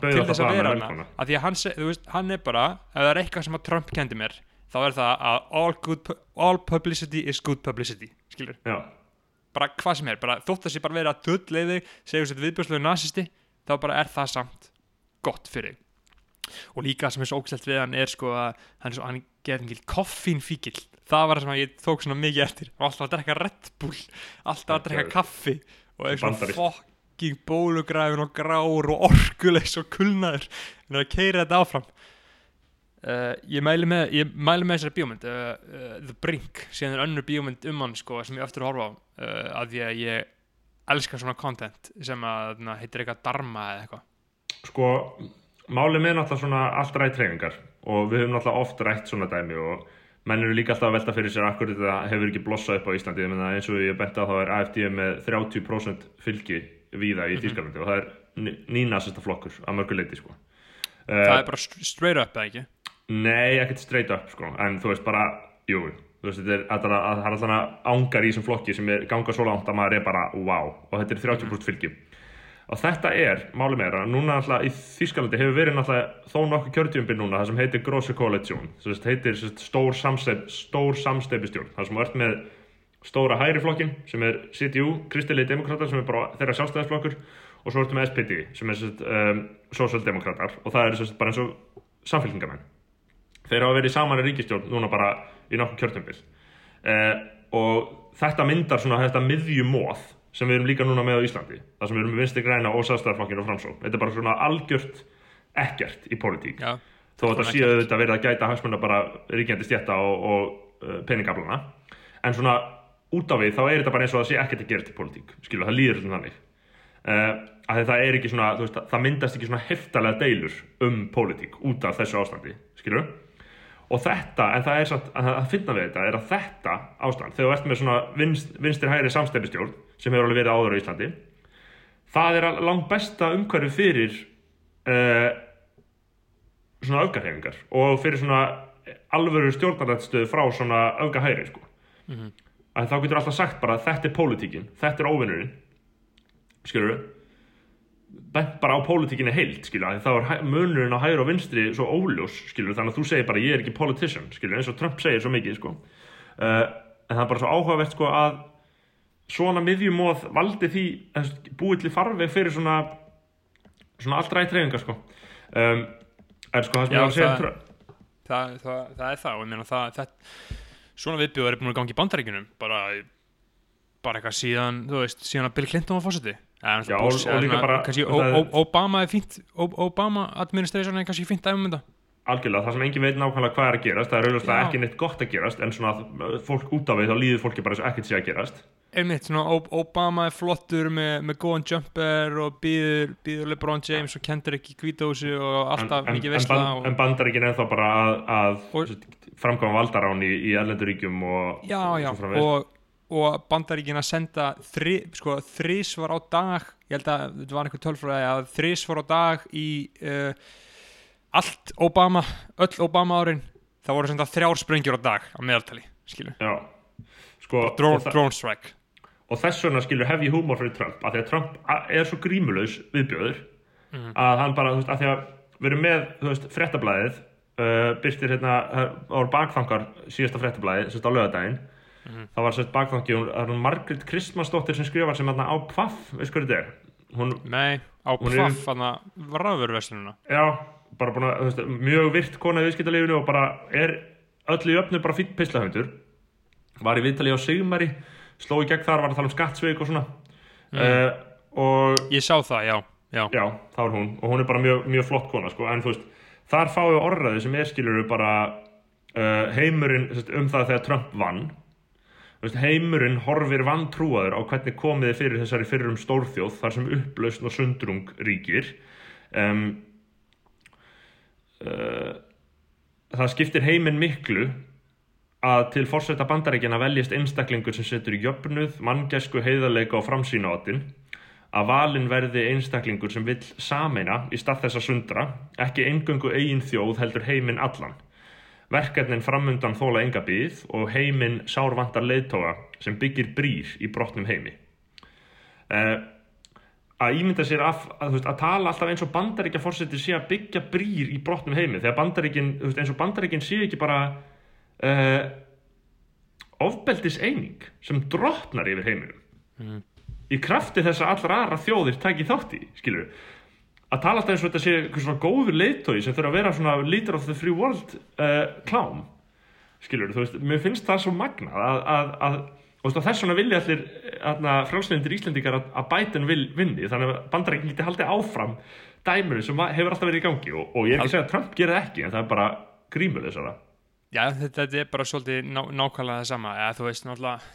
til þess að vera hana. að því að hann, þú veist, hann er bara ef það er eitthvað sem að Trump kendi mér þá er það að all, good, all publicity is good publicity skilur, já, bara hvað sem er bara, þótt að sé bara verið að döðleiði nazisti þá bara er það samt gott fyrir og líka sem er svo ógæslega við hann er sko að hann, er svo, hann getur mikil koffínfíkil það var það sem ég tók svona mikið eftir. Hann var alltaf að drekka Red Bull alltaf að drekka kaffi og er svona fucking bólugræfin og grár og orkulegs og kulnaður. En að keira þetta áfram. Uh, ég mæli með, með þessari bíómynd uh, uh, The Brink, síðan er önnur bíómynd um hann sko, sem ég eftir að horfa á að ég elska svona content sem að na, heitir eitthvað Dharma eða eitthvað. Sko málið með náttúrulega svona allt rætt treyfingar og við höfum náttúrulega oft rætt svona dæmi og menn eru líka alltaf að velta fyrir sér akkur þetta hefur ekki blossað upp á Íslandi. Eins og ég benti á þá er AFD með 30% fylgi víða í Þýskalandi og það er nýnasista flokkur að mörguleiti sko. Það uh, er bara st- straight up eða ekki? Nei, ekkert straight up sko en þú veist bara, jú þú veist, þetta er, er, það er alltaf ángar í þessum flokki sem er ganga svo langt að maður er bara wow, og þetta er 30% fylgi. Og þetta er, málið meira, núna alltaf í Þýskalandi hefur verið náttúrulega þó nokkuð kjörtjumbil núna, það sem heitir Grosse Koalition sagt heitir stór, samstef, stór samstefistjórn, það sem ert með stóra hægri flokkin sem er CDU, Kristilegi Demokrater sem er bara þeirra sjálfstæðisflokkur og svo ertu með SPD sem er um, Socialdemokrater og það er bara eins og samfélkingamenn þeir hafa verið saman í ríkistjórn núna bara í nokkuð kjörtumbil uh, og þetta myndar svona þetta miðjumóð sem við erum líka núna með á Íslandi það sem við erum með vinstri græna og sástæðarflokkir og framsók þetta er bara svona algjört ekkert í pólitík. Já, þó að Svona séu auðvitað verið að gæta hagsmuna bara ríkjandi stjætta og, og uh, peningaflana. En svona út á við þá er þetta bara eins og það sé ekkert að gera til pólitík skilur, það líður svona þannig. Uh, að það er ekki svona, veist, það myndast ekki svona heftalega deilur um pólitík út af þessu ástandi, skilur og þetta, en það er samt, að finna við þetta er að þetta ástand, þegar þú ert með svona vinst, vinstir hægri samstæðistjórn sem hefur alveg verið áður á Íslandi það er langt besta umhverfi fyrir uh, svona öfgarhefingar og fyrir svona alvöru stjórnarrættstöð frá svona öfgahæri sko. að þá getur alltaf sagt bara þetta er pólitíkin, þetta er óvinnurinn skilur bent bara á pólitíkinni heilt skilur þá er munurinn á hægri og vinstri svo óljós skilur þannig að þú segir bara ég er ekki politician skilur eins og Trump segir svo mikið sko. uh, en það er bara svo áhugavert sko að svona miðjumóð valdi því eh, búið til farveg fyrir svona svona allt rætt reyfingar sko um, en sko það sem Já, ég var að segja það- það, það, það er það og ég meina það, svona viðbjóður er búin að gangi í bandaríkjunum bara, bara eitthvað síðan þú veist, síðan að Bill Clinton var fósiti Já, og- og líka bara- Obama er fínt o, Obama administration er kannski fínt dæmum þetta. Algjörlega, það sem engin veit nákvæmlega hvað er að gerast það er auðvitað ekki neitt gott að gerast en svona fólk út af við þá líður fólki bara eins og ekkert sé að gerast. Einmitt, svona Obama er flottur með, með góðan jumper og býður, býður LeBron James og kendur ekki kvítahúsi og alltaf en, mikið en, veistla ban, og, en bandaríkin ennþá bara að, að Og- framkvæma valdarán í, í ellenduríkjum og já, já, og, og bandaríkin að senda þri, sko, þrísvar á dag ég held að þetta var einhver tölfræði að þrísvar á dag í uh, allt Obama öll Obama árin það voru senda þrjár sprengjur á dag á meðaltali skilur, já, sko, drone, drone strike. Og þess vegna skilur hef ég húmor fyrir Trump að því að Trump er svo grímulaus viðbjöður Mhm. að hann bara, veist, að því að við erum með, veist, fréttablaðið uh, byrstir hérna, voru bakþankar síðasta fréttablaðið, sérst á lögadaginn Mhm. það var sérst hún, það er hún Margrét Kristmansdóttir sem skrifar sem hérna á Pfaff, veist hvað þetta er? Hún, nei, á Pfaff hann að rafurverslununa já, bara búin að, veist, mjög virt kona í viðskiptalífinu og bara er öll í öfnu bara fýtt pislahundur var í viðtali á Sigmari sló í gegn þar, var að tala um skattsveik og svona. Uh, og ég sá það, já, já, já, það var hún. Og hún er bara mjög, mjög flott kona sko, en þú veist, þar fáið orðræði sem er skilur bara uh, heimurinn um það þegar Trump vann heimurinn horfir vantrúaður á hvernig komiði fyrir þessari fyrrum stórþjóð þar sem upplausn og sundrung ríkir. Um, uh, það skiptir heiminn miklu að til forseta bandaríkjana veljist einstaklingur sem setur jöfnuð, manngæsku, heiðarleika og framsýna áttin að valin verði einstaklingur sem vill sameina í stað þess að sundra ekki eingöngu eigin þjóð heldur heiminn allan verkefnin framundan þóla enga byð og heiminn sárvantar leiðtóga sem byggir brýr í brotnum heimi. Uh, að ímynda sér að, að, veist, að tala alltaf eins og bandaríkja fórseti sé að byggja brýr í brotnum heimi þegar bandaríkin, veist, eins og bandaríkin sé ekki bara uh, ofbeldis eining sem drottnar yfir heiminum. Í krafti þess að allra aðra þjóðir taki þátt í, skilur að tala alltaf eins og þetta sé einhver svona góður leiðtói sem þurfa að vera svona leader of the free world uh, klám skilur, þú veist, mér finnst það svo magnað að, að, að veist, þess vegna vilja allir frálslindir Íslendingar að, að Biden vil vinni þannig að bandarækinn geti haldið áfram dæminu sem hefur alltaf verið í gangi og, og ég er ekki að segja að Trump það ekki en það er bara grímuleg þessara já þetta, þetta er bara svolítið ná, nákvæmlega það sama eða þú veist náttúrulega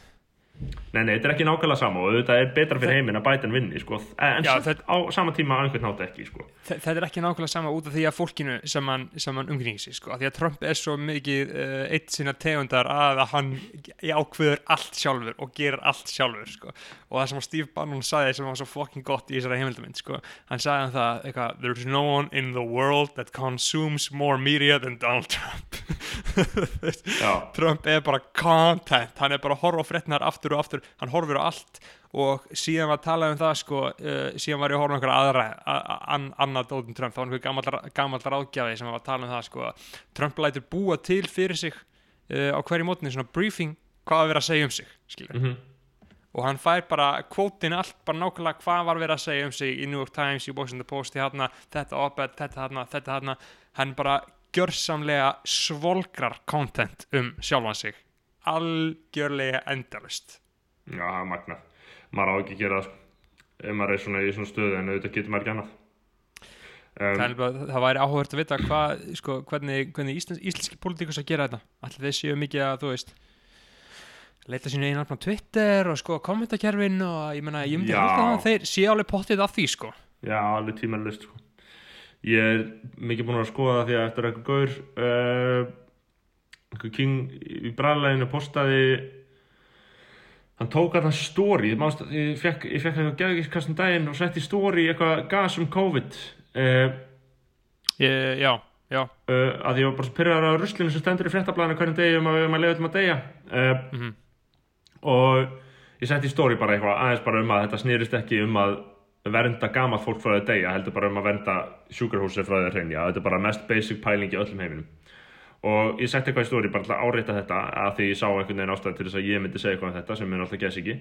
Nei, nei, þetta er ekki nákvæmlega sama og þetta er betra fyrir heiminn að Biden vinni sko. en Já, þetta- á sama tíma á einhvern nátt ekki sko. Þe- þetta er ekki nákvæmlega sama út af því að fólkinu sem hann, hann umkringir sig sko. Því að Trump er svo mikið uh, eitt sinna tegundar að hann ákveður allt sjálfur og gerir allt sjálfur sko. Og það sem að Steve Bannon sagði sem var svo fucking gott í þessari heimildamind sko. hann sagði um það eitthvað, there's no one in the world that consumes more media than Donald Trump. [laughs] Trump er bara content. Hann er bara að horfa á fréttnar aftur og aftur. Hann horfir á allt. Og síðan var talað um það sko, uh, síðan var ég að horfa á einhverja aðra an, annað dótum Trump. Það var einhver gammal, ráðgjafi sem var að tala um það sko, Trump lætur búa til fyrir sig uh, á hverju mótni svona briefing hvað var verið að segja um sig skilur mhm, og hann fær bara kvótin allt bara nákvæmlega hvað var verið að segja um sig í New York Times, í Washington Post, í hérna þetta oped, þetta hérna, þetta hérna hann bara gjörsamlega svolgrar content um sjálfan sig algjörlega endalust Já, það er magnað. Maður á ekki að gera það, sko. Ef maður er svona í svona stöðu, en auðvitað getur maður ekki annað. það, Um, er bara, það væri áhugavert að vita hvað, sko, hvernig, hvernig íslensk, íslenski pólitíkus að gera þetta allir þeir séu mikið að, þú veist leita sínu einu á Twitter og sko kommentakerfin og ég meina, ég myndi Já. halda það að þeir séu alveg pottið af því, sko. Já, alveg tímanlust, sko. Ég er mikið búin að skoða það því að eftir eitthvað gaur, uh, einhver king í bræðleginu postaði, hann tók að það mást, ég ég fekk eitthvað geðvíkskastum daginn og setti story eitthvað gas um COVID, uh, ég, já, uh, að ég var bara pyrraður á ruslinu sem stendur í fréttablaðinu hvernig degi um að við erum að leiða um að deyja. Uh, mhm, og ég setti í stóri bara eitthvað aðeins bara um að þetta snýrist ekki um að vernda gamalt fólk frá því að deyja heldur bara um að vernda sjúkrahúsi frá því að hreinja. Þetta er bara mest basic pæling í öllum heiminum. Og ég setti eitthvað í stóri bara að áreita þetta að því ég sá einhvern veginn ástæði til þess að ég myndi segja eitthvað um þetta sem er náttúrulega gess ekki.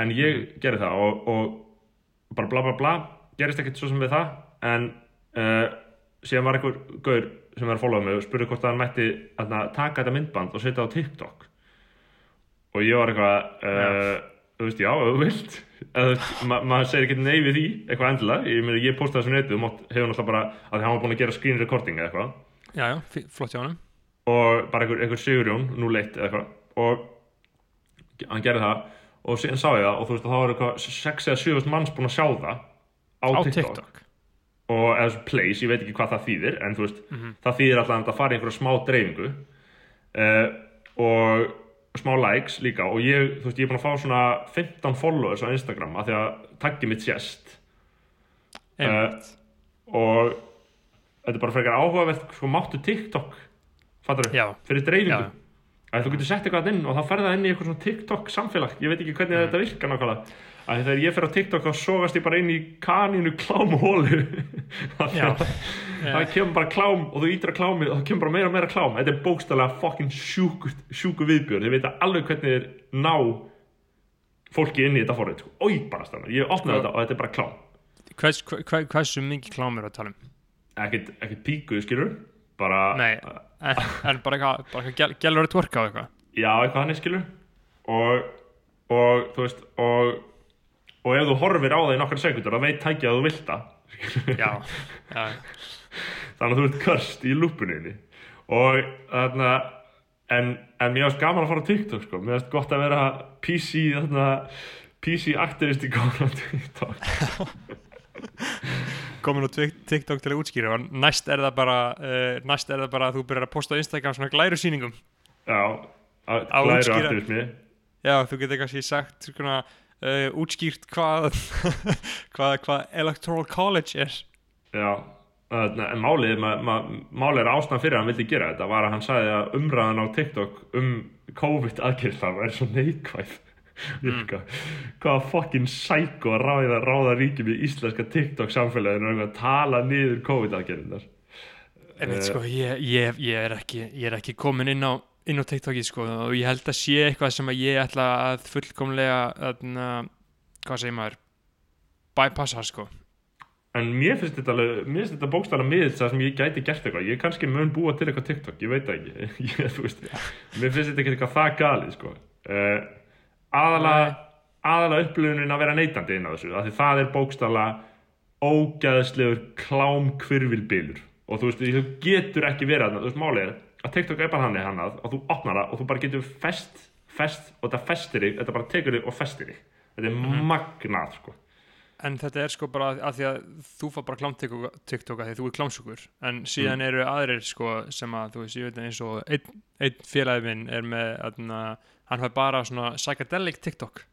En ég gerði það og, og bara bla bla bla gerist ekkert svo sem við það. En uh, síðan var einhver gaur sem var að followa mig og spurði hvort hann mætti atna, taka þetta myndband og setja á TikTok og ég var eitthvað uh, þú veist, já, ef þú vilt. Veist, ma maður segir ekki nei við því eitthvað endilega, ég ég postaði þessu netið og hefur náttúrulega bara, að hann var búin að gera screen recording eða eitthvað. Já, já, flott hjá honum. Og bara einhver, einhver Sigurjón, nú leitt eða eitthvað. Og hann gerði það. Og síðan sá ég það og þú veist að það var eitthvað 6 eða 7 manns búin að sjá það á, á TikTok, TikTok. Og eða þessu place, ég veit ekki hvað það þýðir en þú veist, Mhm. það þýðir alltaf að þetta fari einhverja smá dreifingu. Uh, og smá likes líka og ég, þú veist, ég er búin að fá svona 15 followers á Instagram af því að taggið mitt sést. Einmitt, og þetta er bara frekar áhugavert sko máttu TikTok fattar já, fyrir dreifingu. Að þú getur sett eitthvað inn og þá ferða inn í eitthvað svona TikTok samfélag. Ég veit ekki hvernig Mm. þetta virkar nákvæmlega að þegar ég fer á TikTok þá sogast ég bara inn í kanínu klámhólu [laughs] það kemur bara klám og þú ítir að klámið og það kemur bara meira og meira klám. Þetta er bókstæðlega fucking sjúku, viðbjörn. Þið veit alveg hvernig þeir ná fólki inn í þetta forrið sko. oi bara stannar, ég opnaði þetta og þetta er bara klám. Hvers, hver, hversu mikið klámur að tala um? Ekkert, ekkert píku skilur bara, Nei, en, en bara eitthvað, eitthvað gælur að tvorka á eitthvað? Já eitthvað hann er skilur og, og þú veist og, og ef þú horfir á það í nokkar sekundur þá veit tækja að þú vilt það. Já, [laughs] já, þannig að þú ert körst í lúpuninni og þarna en, en mér varst gaman að fara á TikTok sko. mér varst gott að vera PC þarna, PC aktivist í góðan á TikTok. [laughs] Komin á Tik- TikTok til að útskýra næst er það bara næst er það bara að þú byrjar að posta á Instagram svona glæru sýningum já, glæru aktivismi. Já, þú getur kannski sagt svona uh, útskýrt hvað [laughs] hvað hva Electoral College er. Já Þarna, en málið, ma, ma, málið er ástæðan fyrir að hann vildi gera þetta. Var að hann sagði að umræðan á TikTok um COVID aðgerðar er svo neikvæð. Virka hvaða fokkin sæko að ráða, ráða ríkjum í íslenska TikTok samfélaginu og að tala niður COVID aðgerðar En veit Eh. sko, ég, ég, ég, er ekki, ég er ekki komin inn á, inn á TikTokið sko og ég held að sé eitthvað sem að ég ætla að fullkomlega að, hvað segir maður bypassa sko. En mér finnst þetta þetta bókstæðan miðl það sem ég gæti gert eitthvað, ég kannski mun búa til eitthvað TikTok, ég veit ekki. [laughs] Ég, veist, mér finnst þetta eitthvað það galið sko. Uh, aðalega aðalega upplifunin að vera neytandi inn á þessu, af því það er bókstæðlega ógæðslegur klám kvirvilbilur og þú veist, þú getur ekki verið þarna, þú veist, málið er að TikTok er bara hann hannað og þú opnar það og þú bara getur fest, fest og þetta festir þig, þetta bara tekur þig og festir þig. Þetta er magnað sko. En þetta er sko bara að, að því að þú fá bara klám TikTok TikTok að því að þú er klámsjúkur en síðan eru aðrir sko sem að þú veist, ég veit eins og einn, einn félagi minn er með aðna, hann fær bara svona psychedelic TikTok.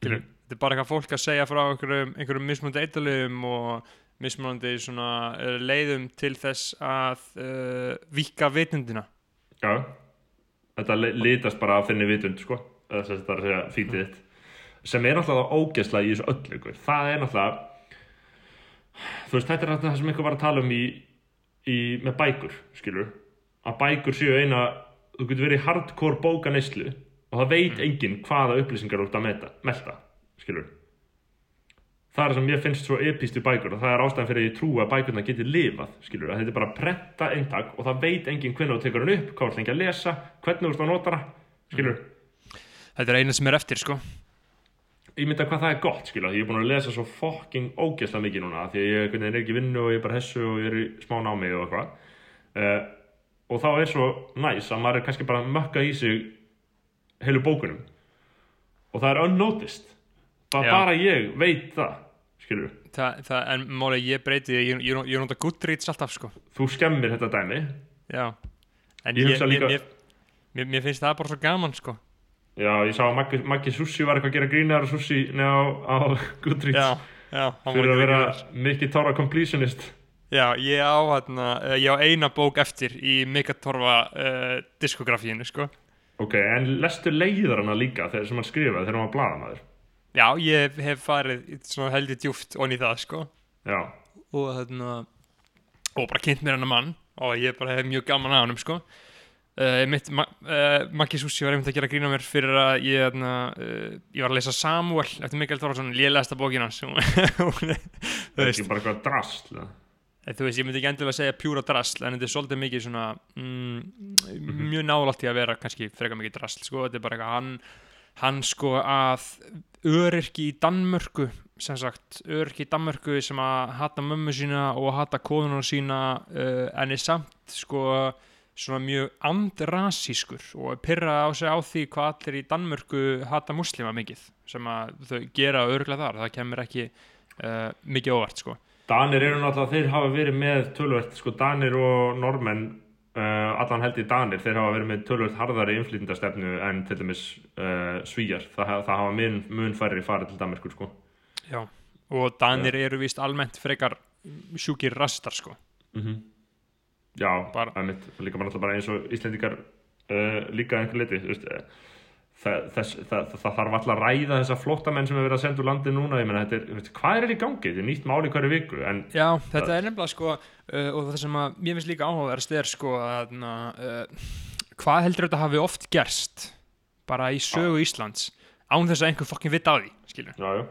Skilur, Mhm. þetta er bara eitthvað fólk að segja frá einhverjum, einhverjum mismunandi eitthalöfum og mismunandi svona uh, leiðum til þess að uh, vika vitundina Já, þetta li- litast bara að finna vitund sko, eða þess að þetta er að segja fítið þitt. Sem er náttúrulega ógeðslega í þessu öllu ykkur. það er náttúrulega þú veist, þetta er náttúrulega það sem einhver var að tala um í, í með bækur, skilur að bækur séu eina þú getur verið í hardcore bóka neyslu og það veit enginn hvaða upplýsingar ert að meta, melta, skilur það er sem ég finnst svo epist í bækur og það er ástæðan fyrir að ég trú að bækurna geti lifað skilur, að þetta er bara að prenta eintak og það veit enginn hvernig þú tekur hann upp hvað þú lengi að lesa, hvernig þú ert að nota hana skilur, þetta er eina sem er eftir sko. Ég mynda hvað það er gott skilur, ég er búin að lesa svo fucking ógeðslega mikið núna því ég er ekki vinnu og ég er bara hessu og ég er í smá námi og eitthvað. Uh, og þá skilur, Þa, það, en máli ég breyti ég, ég, ég nota Goodreads alltaf sko. Þú skemmir þetta dæmi. Já. En Ég ég, líka- mér, mér, finnst það bara svo gaman sko. Já, ég sá að Maggi, Maggi Sussi var eitthvað að gera grínar og Sussi á, Goodreads. Já, já, hann fyrir að vera mikið tóra completionist. Já, ég á, hérna, eh, ég á eina bók eftir í Megatorfa uh, diskografíinu, sko. ok, en lestu leiðar hana líka þegar sem hann skrifaði þegar hann var blaðamaður Já, ég hef farið heldur djúft onni það, sko. já, Og, hérna, og bara kynnt mér hennar mann og ég bara hef mjög gaman að honum, sko. Uh, mitt, ma uh, Maggi Sussi var einmitt að gera grína mér fyrir að ég, hérna, uh, ég var að lesa Samuel eftir Mikael Þorvarsson, lélegasta bókin hans. [laughs] Það er ekki bara eitthvað? Eh, Þú veist, ég myndi ekki endilega segja pjúra drasl en þetta er svolítið mikið svona mm, mjög nálægt í að vera kannski frekar mikið drasl, sko, þetta er bara eitthvað hann, hann sko að öryrki í Danmörku sem sagt, öryrki í Danmörku sem að hata mömmu sína og hata konuna sína uh, en er samt sko svona mjög andrasískur og pyrra á sig á því hvað allir í Danmörku hata muslima mikið sem að þau gera örglega þar, það kemur ekki uh, mikið óvart sko. Danir eru náttúrulega, þeir hafa verið með tölvöld, sko Danir og Normenn uh, allan held í Danir, þeir hafa verið með tölvöld harðari innflytindastefnu en til dæmis uh, svíjar, það, ha- það hafa mun, mun færri farið til Danmerkur, sko. Já, og Danir eru víst almennt frekar sjúkir rastar sko. Mm Já, Bara- bara mitt, líka bara, eins og Íslendingar uh, líka einhver leiti þú veist, uh, það, þess, það, það, það þarf alltaf að ræða þessa flóttamenn sem er verið að senda úr landi núna, ég þetta er, hvað er í gangi? Þetta er nýtt máli hverju viku, en Já, þetta er nefnilega sko uh, og það sem að mér finnst líka áhugaverðast er sko að uh, hvað heldur þetta hafi oft gerst bara í sögu Íslands án þess að einhver fokkin vita á því skilur já, já.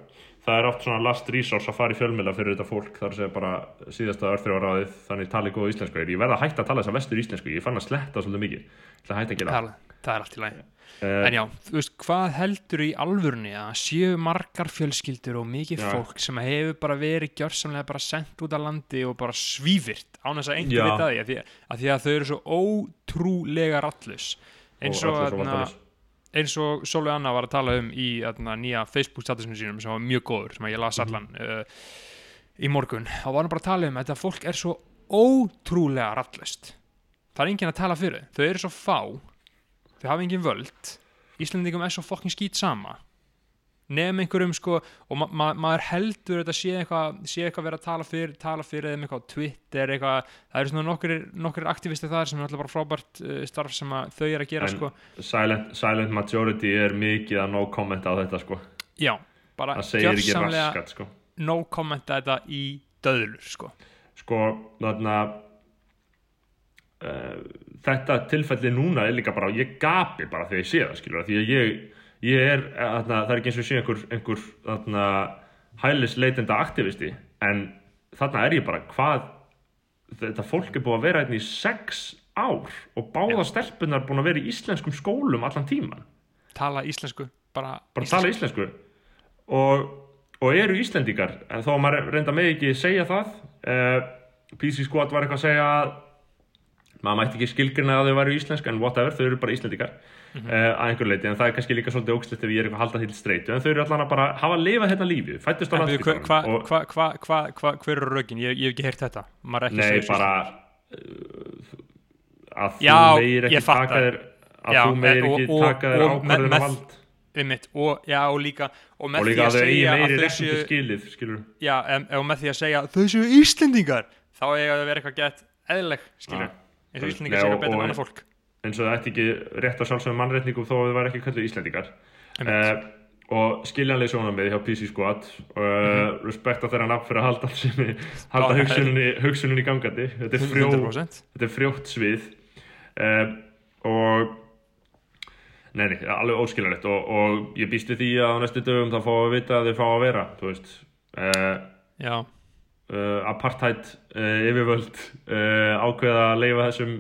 Það er oft svona last resource að fara í fjölmjöla fyrir þetta fólk. Þar segja bara síðasta örþrjóðaráðið þannig tali góð íslensku ég verða að hætta að tala þess að vestur íslensku ég fann að sletta svolítið mikið. Ég ætla að hætta að gera það, er allt í lagi. Uh, En já, þú veist, hvað heldur í alvörunni að séu margar fjölskyldur og mikið Já. fólk sem hefur bara verið gjörsamlega bara sendt út af landi og bara svífirt án þess að einhver því að því að, því að þau eru svo ótrúlega rallus eins og, og, vandalaus. eins og Sólveig Anna var að tala um í atna, nýja Facebook statusinu sínum sem var mjög góður sem að ég las Mhm. allan uh, í morgun. Þá var hann bara að tala um að þetta fólk er svo ótrúlega rallust það er enginn að tala fyrir. Þau eru svo fá þau hafa engin völd. Íslandingum er svo fokkin skýt sama. Nefn einhverjum sko og ma ma maður heldur þetta sé eitthvað sé eitthvað verið að tala fyrir, tala fyrir þeim eitthvað á Twitter eitthvað, það eru svona nokkur nokkur aktivisti þar sem er alltaf bara frábært uh, starf sem að þau eru að gera En- sko. Silent, silent majority er mikið að no comment á þetta sko. Já, bara gjörsamlega sko. no commenta þetta í döðlur sko. Sko þarna þetta tilfelli núna er líka bara ég gapi bara þegar ég sé það skilur því að ég, ég er þarna, það er ekki eins og sé einhver, einhver þarna, hælisleitenda aktivisti en þarna er ég bara hvað þetta fólk er búið að vera hérna í sex ár og báða stelpunar búin að vera í íslenskum skólum allan tíman tala íslensku bara, bara tala íslensku. Og, og eru Íslendingar en þó að maður reynda með ekki segja það uh, PC Squad var eitthvað að segja að maður mætti ekki skilgrina að þau væru íslensk en whatever, þau eru bara Íslendingar Mhm. uh, að einhver leiti, en það er kannski líka svolítið ógslegt ef ég er eitthvað að halda til streitu, en þau eru allan að bara hafa að lifa þetta lífi, fættust á En byrju, hva, hva, hva, eru rögin? Ég, ég hef ekki heyrt þetta er ekki að nei, bara uh, að þú Já, meir ég ekki taka þér að Já, þú meir ekki og- taka þér ákvarðina með- vald Einmitt, og, já, og líka og með og því líka að að eigi segja að þau séu skilið skilur já, en, og með því að segja þau séu Íslendingar þá eiga það að vera eitthvað gett eðleg skilur, Ah. Eins og Nei, Íslendingar segja betur en annað fólk. eins og það ætti ekki rétt á sjálfsögum mannrétningum þó að þau væri ekki kallið Íslendingar. Einmitt. uh, og skiljanlega sjónamið hjá PC Squad. Og uh, respekta þeirra nafn fyrir að halda, sinni, halda hugsuninni, hugsuninni gangandi. Þetta er, frjó, 100% þetta er frjótt svið. Uh, og nei, nei, alveg óskiljanlegt. Og, og ég býst við því að á næstu dögum þá fá að vita að þau fá að vera þú veist, já, uh, apartheid uh, yfirvöld uh, ákveða að leifa þessum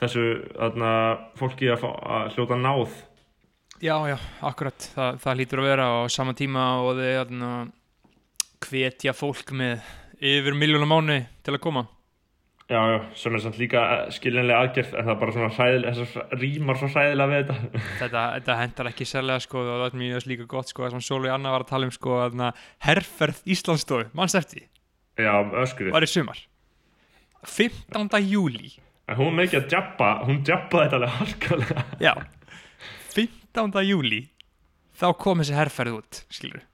þessu þarna, fólki að, fá, að hljóta náð. Já, já, akkurat. Það, það lítur að vera á sama tíma og þarna, hvetja fólk með yfir miljónum mánu til að koma. Já, já, sem er samt líka skiljanlega aðgerð en það er bara svona hræðilega, þessar rýmar svo hræðilega við þetta. [laughs] Þetta, þetta hendar ekki sérlega sko og það er mjög líka gott sko það sem Sólvi Anna var að tala um sko þarna, herferð Íslandsstofu, mannst eftir því, Já, öskrið var í sumar 15. júli En hún með ekki að djappa, hún djappaði þetta alveg harkalega já 15. júli þá kom þessi herferð út skilur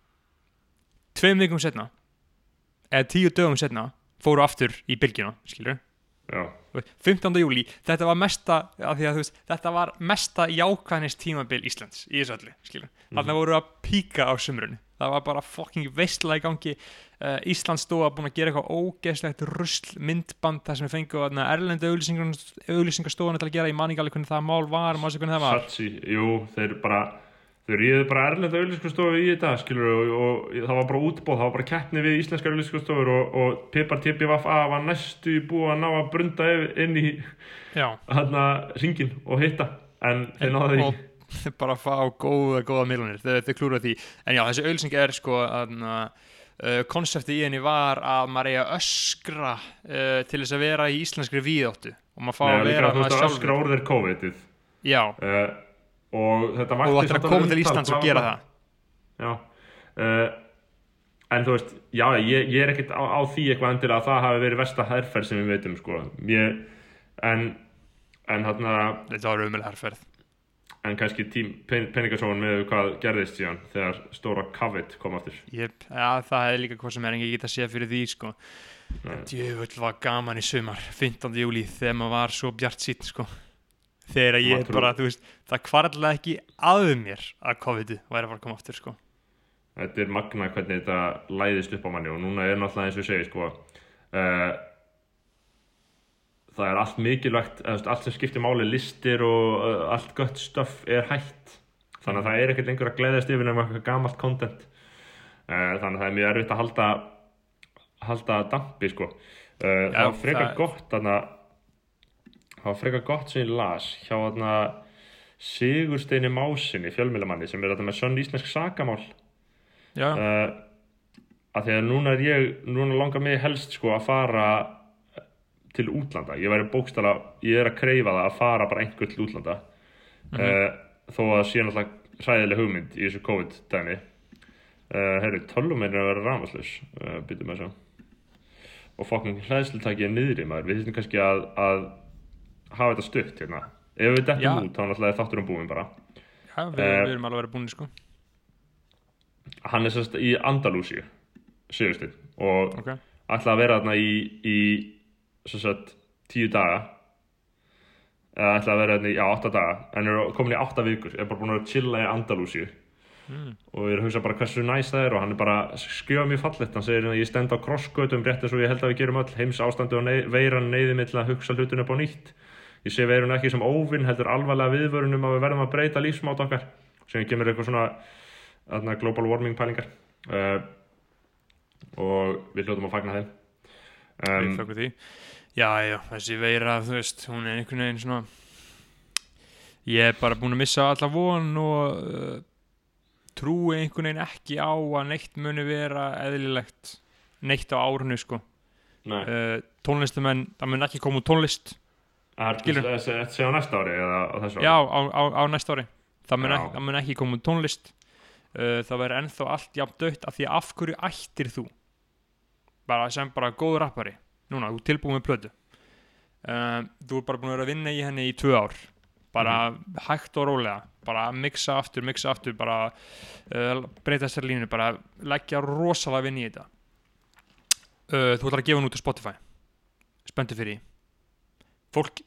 tveim vikum setna eða tíu dögum setna fóru aftur í bylgjuna skilur Já, 15. júli, þetta var mesta að þú veist, þetta var mesta jákvæðnist tímabil Íslands í þessu öllu skilur, Mhm. þarna voru að píka á sumrun það var bara fucking veistla í gangi. Uh, Íslands stóða búin að gera eitthvað ógeðslegt rusl myndband það sem við fengum erlendu auglýsingastofan til að gera. Í manningali hvernig það mál var, maður sé hvernig það var. Satsi, jú, þeir bara þeir ríðu bara erlenda auðlýskustofu í þetta skilur og, og það var bara útbóð það var bara keppni við íslenskar auðlýskustofur og, og Pipar Tippi Vaffa var næstu búið að ná að brunda inn í já, [laughs] hérna ringin og hitta en þeir náðu því. og [laughs] bara fá góða, góða miljonir, þau, klúra því. En já, þessi auðlýsing er sko að uh, konseptið í henni var að maður eigi að öskra uh, til þess að vera í íslenskri víðáttu. Og maður fá Nei, að vera veist maður að sjálfur. öskra orðir COVID-ið. Uh, og þetta og vakti þú ættir að samt koma til Íslands og gera bla. það. Já. Uh, En þú veist, já, ég, ég er ekkert á, á því eitthvað endilega að það hafi verið versta herferð sem við veitum, sko. Ég, En En þarna, þetta var umvel herrferð en kannski tím, pen, peningasóun með hvað gerðist síðan þegar stóra COVID kom aftur Jep, ja, það er líka hvað sem er engin geta að segja fyrir því sko. Djöfull var gaman í sumar 15. júli þegar maður var svo bjart sítt sko. þegar ég Maður trú- bara, þú veist það kvarlega ekki að mér að COVID væri að fara að koma aftur sko. Þetta er magna hvernig þetta læðist upp á manni og núna er náttúrulega eins og ég segi, sko uh, Það er allt mikilvægt, allt sem skiptir máli, listir og allt gött stöff er hætt. Þannig að það er ekkert lengur að gleðast yfir nema eitthvað gamalt content. Uh, Þannig að það er mjög erfitt að halda halda dampi sko. Það var frekar gott þarna það var frekar gott sem ég las hjá þarna Sigursteini Másinni, fjölmilamanni sem er þetta með sönn íslensk sakamál. Já, uh, að því að núna er ég núna langar mig helst sko að fara til útlanda. Ég væri bókstala, ég er að kreifa það að fara bara einhver til útlanda. Uh, þó að sé náttúrulega hræðileg hugmynd í þessu COVID-dæmi. Uh, herru, tölum er að vera rámaslaus uh, byttum að sjá og fokkin hlæðslutaki er niðri maður. Við þurfum kannski að, að hafa þetta stutt hérna. Ef við dettum út þá náttúrulega þáttur um búin bara. Já við, Eh, við erum alveg að vera búin sko. hann er sérst í Andalúsíu Sigursteinn og ok, ætla að vera þarna í, í sagt, tíu daga. Eða ætla að vera þarna í átta daga. En er komin í átta vikur. Er bara búin að chilla í Andalúsíu. Mm. og ég er að hugsa bara hversu næs það er og hann er bara skjöða mjög fallegt. Hann segir að ég stend á krossgötum rétt eins og ég held að við gerum öll. Heims ástandi og ney, veiran neyði mig til að hugsa hlutinu upp á nýtt. Ég sé veirun ekki sem óvinn heldur alvarlega viðvörunum að við verðum að breyta lífsmátt okkar. Sem kemur eitthvað svona þarna, global warming pælingar. Uh, og við hljótum að fagna þeim. Um, já, já, þessi veira, þú veist hún er einhvern veginn svona ég er bara búin að missa alla von og uh, trúi einhvern veginn ekki á að neitt muni vera eðlilegt neitt á árunu sko. Nei, uh, tónlistumenn, það mun ekki koma út tónlist. Þetta sé á næsta ári eða á þessu ári? Já, á, á, á næsta ári. Það mun, ekki, það mun ekki koma út tónlist. Uh, það verður ennþá allt jafn dött af því af hverju ættir þú? Bara sem bara góð rappari núna, þú ert tilbúið með plötu. Uh, þú er bara búin að vera að vinna í henni í tvö ár. Bara hægt og rólega. Bara mixa aftur, mixa aftur bara uh, breyta þessari línu bara leggja rosalega vinn í þetta. Uh, þú ætlar að gefa hann út á Spotify. Spöndu fyrir því. Fólk,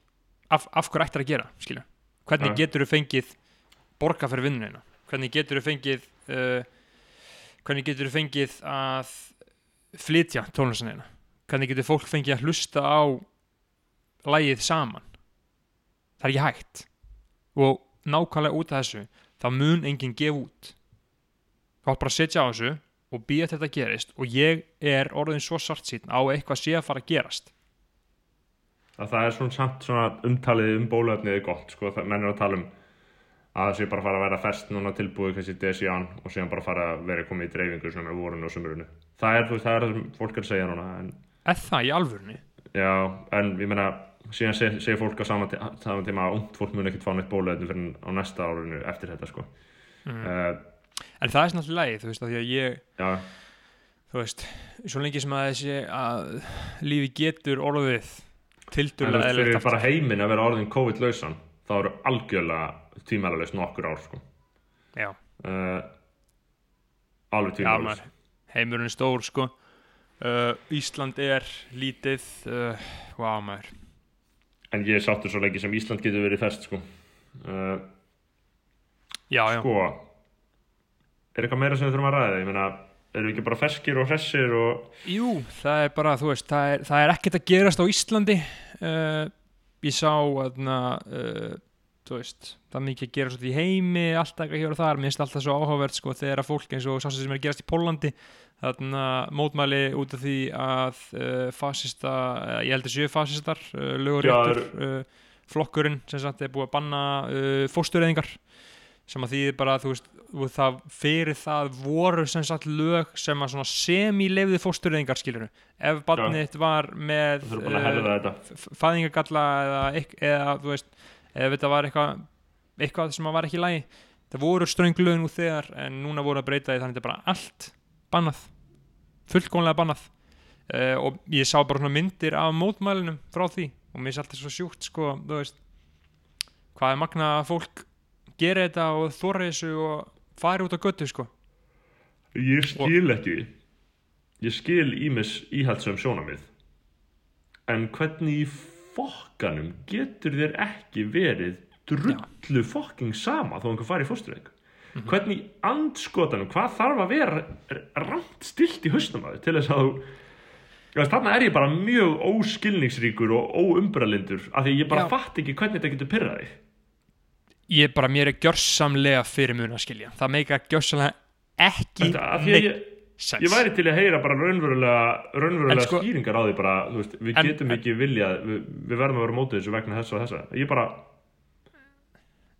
af, af hverju ættir að gera skilja, hvernig Ja. getur þú fengið borga fyrir vinnuna hvernig getur þú fengið uh, hvernig getur þú fengið að flytja tónlistina hvernig getur fólk fengið að hlusta á lægið saman? Það er ekki hægt. Og nákvæmlega út af þessu þá mun enginn gefa út. Þá er bara að setja á þessu og til þetta gerist. Og ég er orðin svo sart sín á eitthvað sé að fara að gerast. Að það er svona samt svona umtalið um bóluefnið er gott sko, menn er að tala um að það sé bara að fara að vera fest núna tilbúið kannski desján og síðan bara fara að vera komið í dreifingu svona með vorunu og sumurinu það er, það er það sem fólk er að segja núna en, Er það í alvörunni? já, en ég meina síðan seg, segir fólk á sama, tí sama tíma að fólk mun ekkert fá neitt bóluefni fyrir á næsta árinu eftir þetta sko. Mm. uh, En það er alltaf lægi, þú veist, að ég já, þú veist, svo lengi sem að þessi að lífi getur orðið en þú veist, fyrir bara heiminn að vera orðin COVID-lausan þá eru algjörlega tímælalaust nokkur ár sko. Já, uh, alveg maður, heimurinn er stór sko uh, Ísland er lítið uh, Vá maður. En ég er sáttur svo lengi sem Ísland getur verið fest sko. Uh, Já, já, sko er eitthvað meira sem við þurfum að ræða? Ég meina, erum við ekki bara ferskir og hressir og jú, það er bara, þú veist það er, það er ekkert að gerast á Íslandi. Ég sá aðna þú veist, það er mikið að gera svo í heimi, alltaf eitthvað hér og þar. Mér finnst alltaf svo áhugavert sko þegar að fólk eins og sá sem er að gerast í Pólandi þarna mótmæli út af því að uh, fasista, uh, ég held að séu fasistar uh, löguréttur uh, flokkurinn sem sagt er búið að banna fóstureyðingar sem að því bara þú veist það fyrir það voru sem sagt lög sem að svona semi-leifði fóstureyðingar skilur ef barnið þitt var með við þurfum bara að herða þetta. f- fæðingagalla eða, eða þú veist ef þetta var eitthvað eitthvað sem var ekki í lagi. Það voru strönglög nú þegar en núna voru að breyta því þannig að þetta er bara allt bannað. Fullkomlega bannað. Uh, og ég sá bara svona myndir af mótmælinum frá því og mér er alltaf svo sjúkt sko, veist hvað er magna að fólk gera þetta og þóra þessu og fari út á göttu sko. Ég skil ekki. Ég skil ímis íhaldsum sjónamið en hvernig fokkanum getur þér ekki verið drullu fokking sama þó einhver fari í fósturveik Mhm. hvernig andskotanum hvað þarf að vera ramt stilt í hausnum að þér til þess að þú þarna er ég bara mjög óskilningsríkur og óumbralindur af því ég bara Já. fatt ekki hvernig þetta getur pyrrað þig ég bara, mér er gjörsamlega fyrir mun að skilja það meika gjörsamlega ekki Þetta, af því að ég, sens Ég væri til að heyra bara raunverulega, raunverulega sko- skýringar á því bara, veist, við En- getum en- ekki viljað, við, við verðum að vera mótið þessu vegna þess og þessa. Ég bara,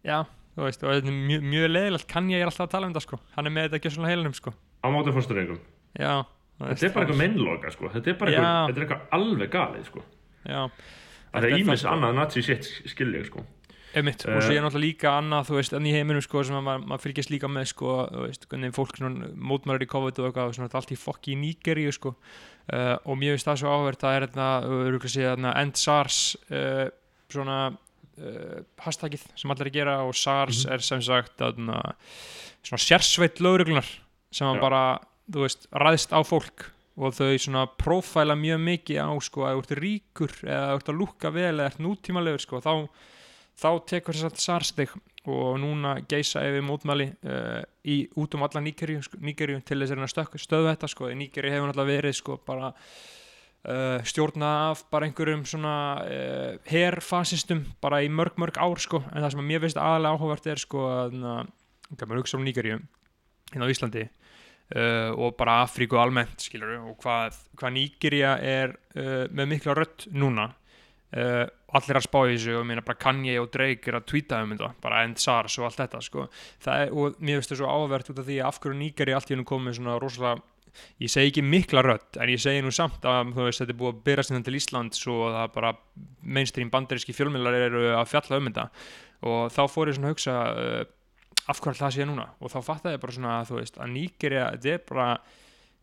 já, þú veist, og þetta er mjög, mjög leðilegt kann ég er alltaf að tala um það sko hann er með þetta gjörsamlega heilanum sko á mótið fórsturengum. já, veist, Þetta er bara eitthvað mennloka, sko. Þetta er bara eitthvað, þetta er eitthvað alveg galið, sko. já, Það Þetta er ímis sko. annað nazi shit skilja, sko. Einmitt, og Eh. svo er náttúrulega líka annað, þú veist, enn í heiminum sko, sem að maður, maður fylgjast líka með sko, þú veist, hvernig fólk mótmæður í COVID og eitthvað, svona allt í fokki í Nígeríu sko, uh, og mér finnst það svo áhverð, það er þarna, öruglega sé þarna End SARS uh, svona uh, hashtagið sem allir er að gera og SARS er sem sagt þarna, svona sérsveit lögreglunar sem að Já. bara, þú veist, ræðst á fólk og þau svona prófæla mjög mikið á sko að þú ert ríkur eða þú ert að lúkka vel eða ert nútímalegur sko þá, þá tekur þess að SARS þig og núna geisa yfir mótmæli uh, í, út um alla Nígeríu, sko, til þess að stökk- stöðva þetta sko. Í Nígeríu hefur náttúrulega verið sko bara uh, stjórnað af bara einhverjum svona uh, herfasistum bara í mörg mörg ár sko. En það sem að mér finnst aðalega áhugavert er sko að maður hugsa um Nígeríu hérna á Íslandi og bara Afríku almennt skilur og hvað, hvað Nígeria er með mikla rödd núna uh, allir að spá í þessu og ég meina bara Kanye og Drake er að tweeta um þetta bara end SARS og allt þetta sko. Er, og mér finnst það svo áhugavert út af því að af hverju Nígeria allt í hennu komið svona rosalega ég segi ekki mikla rödd en ég segi nú samt að veist, þetta er búið að byrja sinna til Íslands og það bara mainstream bandaríski fjölmiðlar eru að fjalla um þetta. Og þá fór ég svona að hugsa uh, af hverju það sé núna? Og þá fattaði ég bara svona að þú veist að Nígeria þetta er bara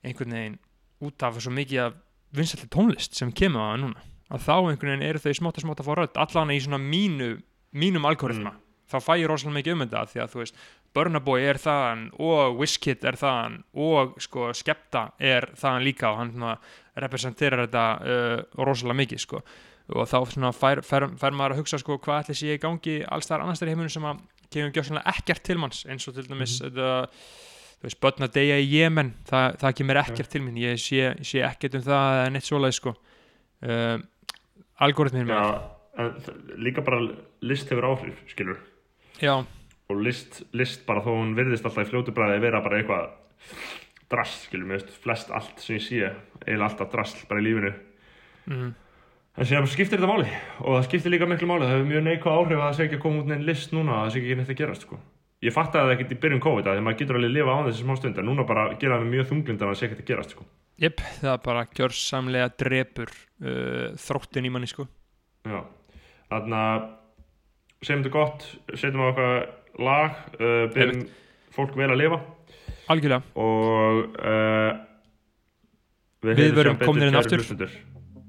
einhvern veginn út af svo mikið af vinsætli tónlist sem kemur á það núna að þá einhvern veginn eru þau smátt að smátt að fá rödd allan í svona mínu mínum algoritma. Þá fæ ég rosalega mikið um þetta því að þú veist Burna Boy er þaðan og Wizkid er þaðan og sko Skepta er þaðan líka og hann svona representerar þetta uh, rosalega mikið sko. Og þá svona fær, fær, fær maður að hugsa sko hvað ætli sé í gangi alls þar annars þar í heiminum sem að kemur gjössanlega ekkert til manns eins og til dæmis þetta þú veist, börn að deyja í Jemen það, það kemur ekkert til minn ég sé, sé ekkert um það eða neitt svoleið sko. Uh, en þ- líka bara list hefur áhrif, skilur. já, Og list, list bara þó hún virðist alltaf í fljótu bræði vera bara eitthvað drast, skilur mér, flest allt sem ég sé, eiginlega alltaf drast bara í lífinu mm. En síðan skiptir þetta máli og það skiptir líka miklu máli, það hefur mjög neikvæð áhrif að það sé ekki að koma út neinn list núna að það sé ekki neitt að gerast sko. Ég fatt að það ekkert í byrjun COVID að því maður getur alveg að lifa á þessi smá stund en núna bara gera það mjög þunglind að sé ekkert að gerast sko. Jep, það bara gjörsamlega drepur uh, þróttin í manni sko. Já, þannig að segjum þetta gott, setjum á okkar lag, uh, byrjum fólk vel að lifa. Algjörlega, og uh, Við síðan betur, komnir inn aftur.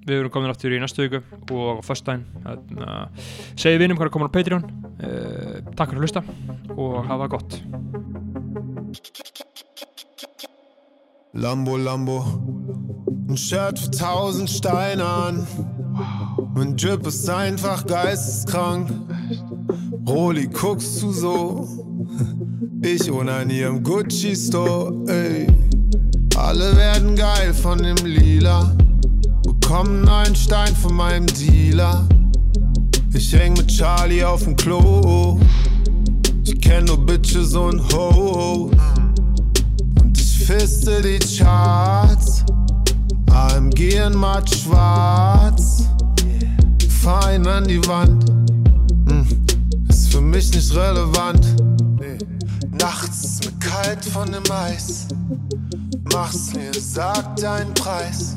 Við erum komin aftur í næstu viku og á að segja vinum er komin á Patreon uh, Takk fyrir að hlusta og hafa gott Lambo, Lambo. Ein Shirt für tausend Steinern. Mein Drip ist einfach geisteskrank. Roli, guckst du so? Ich onanier im Gucci-Store, ey. Alle werden geil von dem Lila. Bekommen einen Stein von meinem Dealer. Ich häng mit Charlie auf dem Klo. Ich kenn nur Bitches und Hoes. Und ich fiste die Charts. AMG in matt schwarz. Fein an die Wand. Hm, Ist für mich nicht relevant. Nachts ist mir kalt von dem Eis. Mach's mir, sag deinen Preis.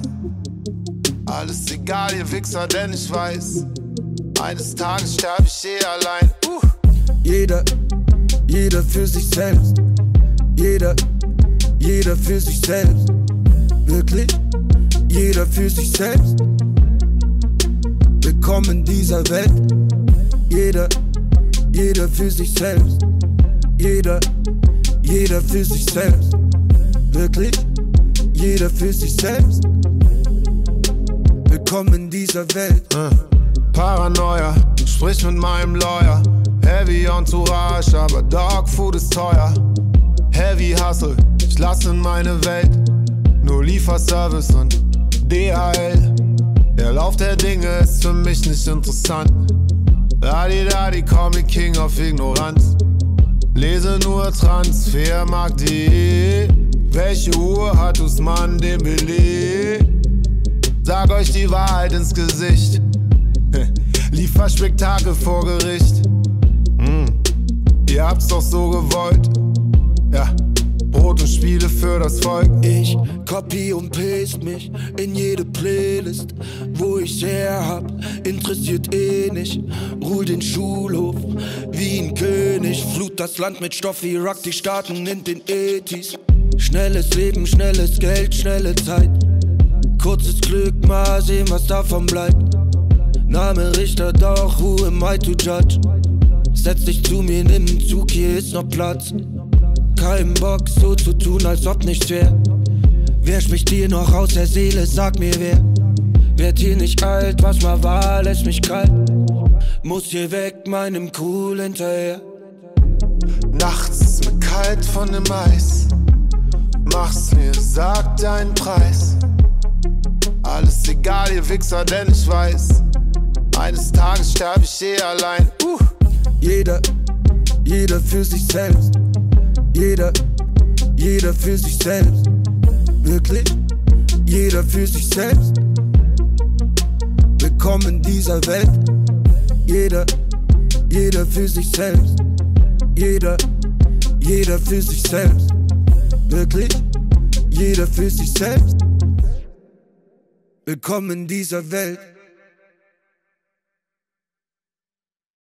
Alles egal, ihr Wichser, denn ich weiß. Eines Tages sterb ich eh allein. Uh. Jeder, jeder für sich selbst. Jeder, jeder für sich selbst. Wirklich? Jeder für sich selbst. Willkommen in dieser Welt. Jeder, jeder für sich selbst. Jeder, jeder für sich selbst. Wirklich? Jeder für sich selbst. Willkommen in dieser Welt. Äh, Paranoia, sprich mit meinem Lawyer. Heavy Entourage, aber Dog Food ist teuer. Heavy Hustle, ich lasse in meine Welt. Nur Lieferservice und DHL. Der Lauf der Dinge ist für mich nicht interessant. Dadi Dadi, me King of Ignoranz. Lese nur Transfermarkt.de. Welche Uhr hat Usman Dembele? Sag euch die Wahrheit ins Gesicht. [laughs] Liefer Spektakel vor Gericht. Hm. Ihr habt's doch so gewollt. Ja, Brot und Spiele für das Volk. Ich copy und paste mich in jede Playlist, wo ich her hab, interessiert eh nicht. Ruhl den Schulhof wie ein König, flut das Land mit Stoff, Irak die Staaten in den Ethis. Schnelles Leben, schnelles Geld, schnelle Zeit. Kurzes Glück, mal sehen, was davon bleibt. Name Richter, doch who am I to judge? Setz dich zu mir, nimm einen Zug, hier ist noch Platz. Kein Bock, so zu tun, als ob nichts wär. Wer spricht dir noch aus der Seele, sag mir wer. Werd hier nicht alt, was mal war, lässt mich kalt. Muss hier weg, meinem Cool hinterher. Nachts ist mir kalt von dem Eis. Mach's mir, sag deinen Preis. Alles egal, ihr Wichser, denn ich weiß. Eines Tages sterb ich eh allein. Uh. Jeder, jeder für sich selbst. Jeder, jeder für sich selbst. Wirklich? Jeder für sich selbst. Willkommen in dieser Welt. Jeder, jeder für sich selbst. Jeder, jeder für sich selbst. Wirklich? Jeder für sich selbst. Willkommen in dieser Welt.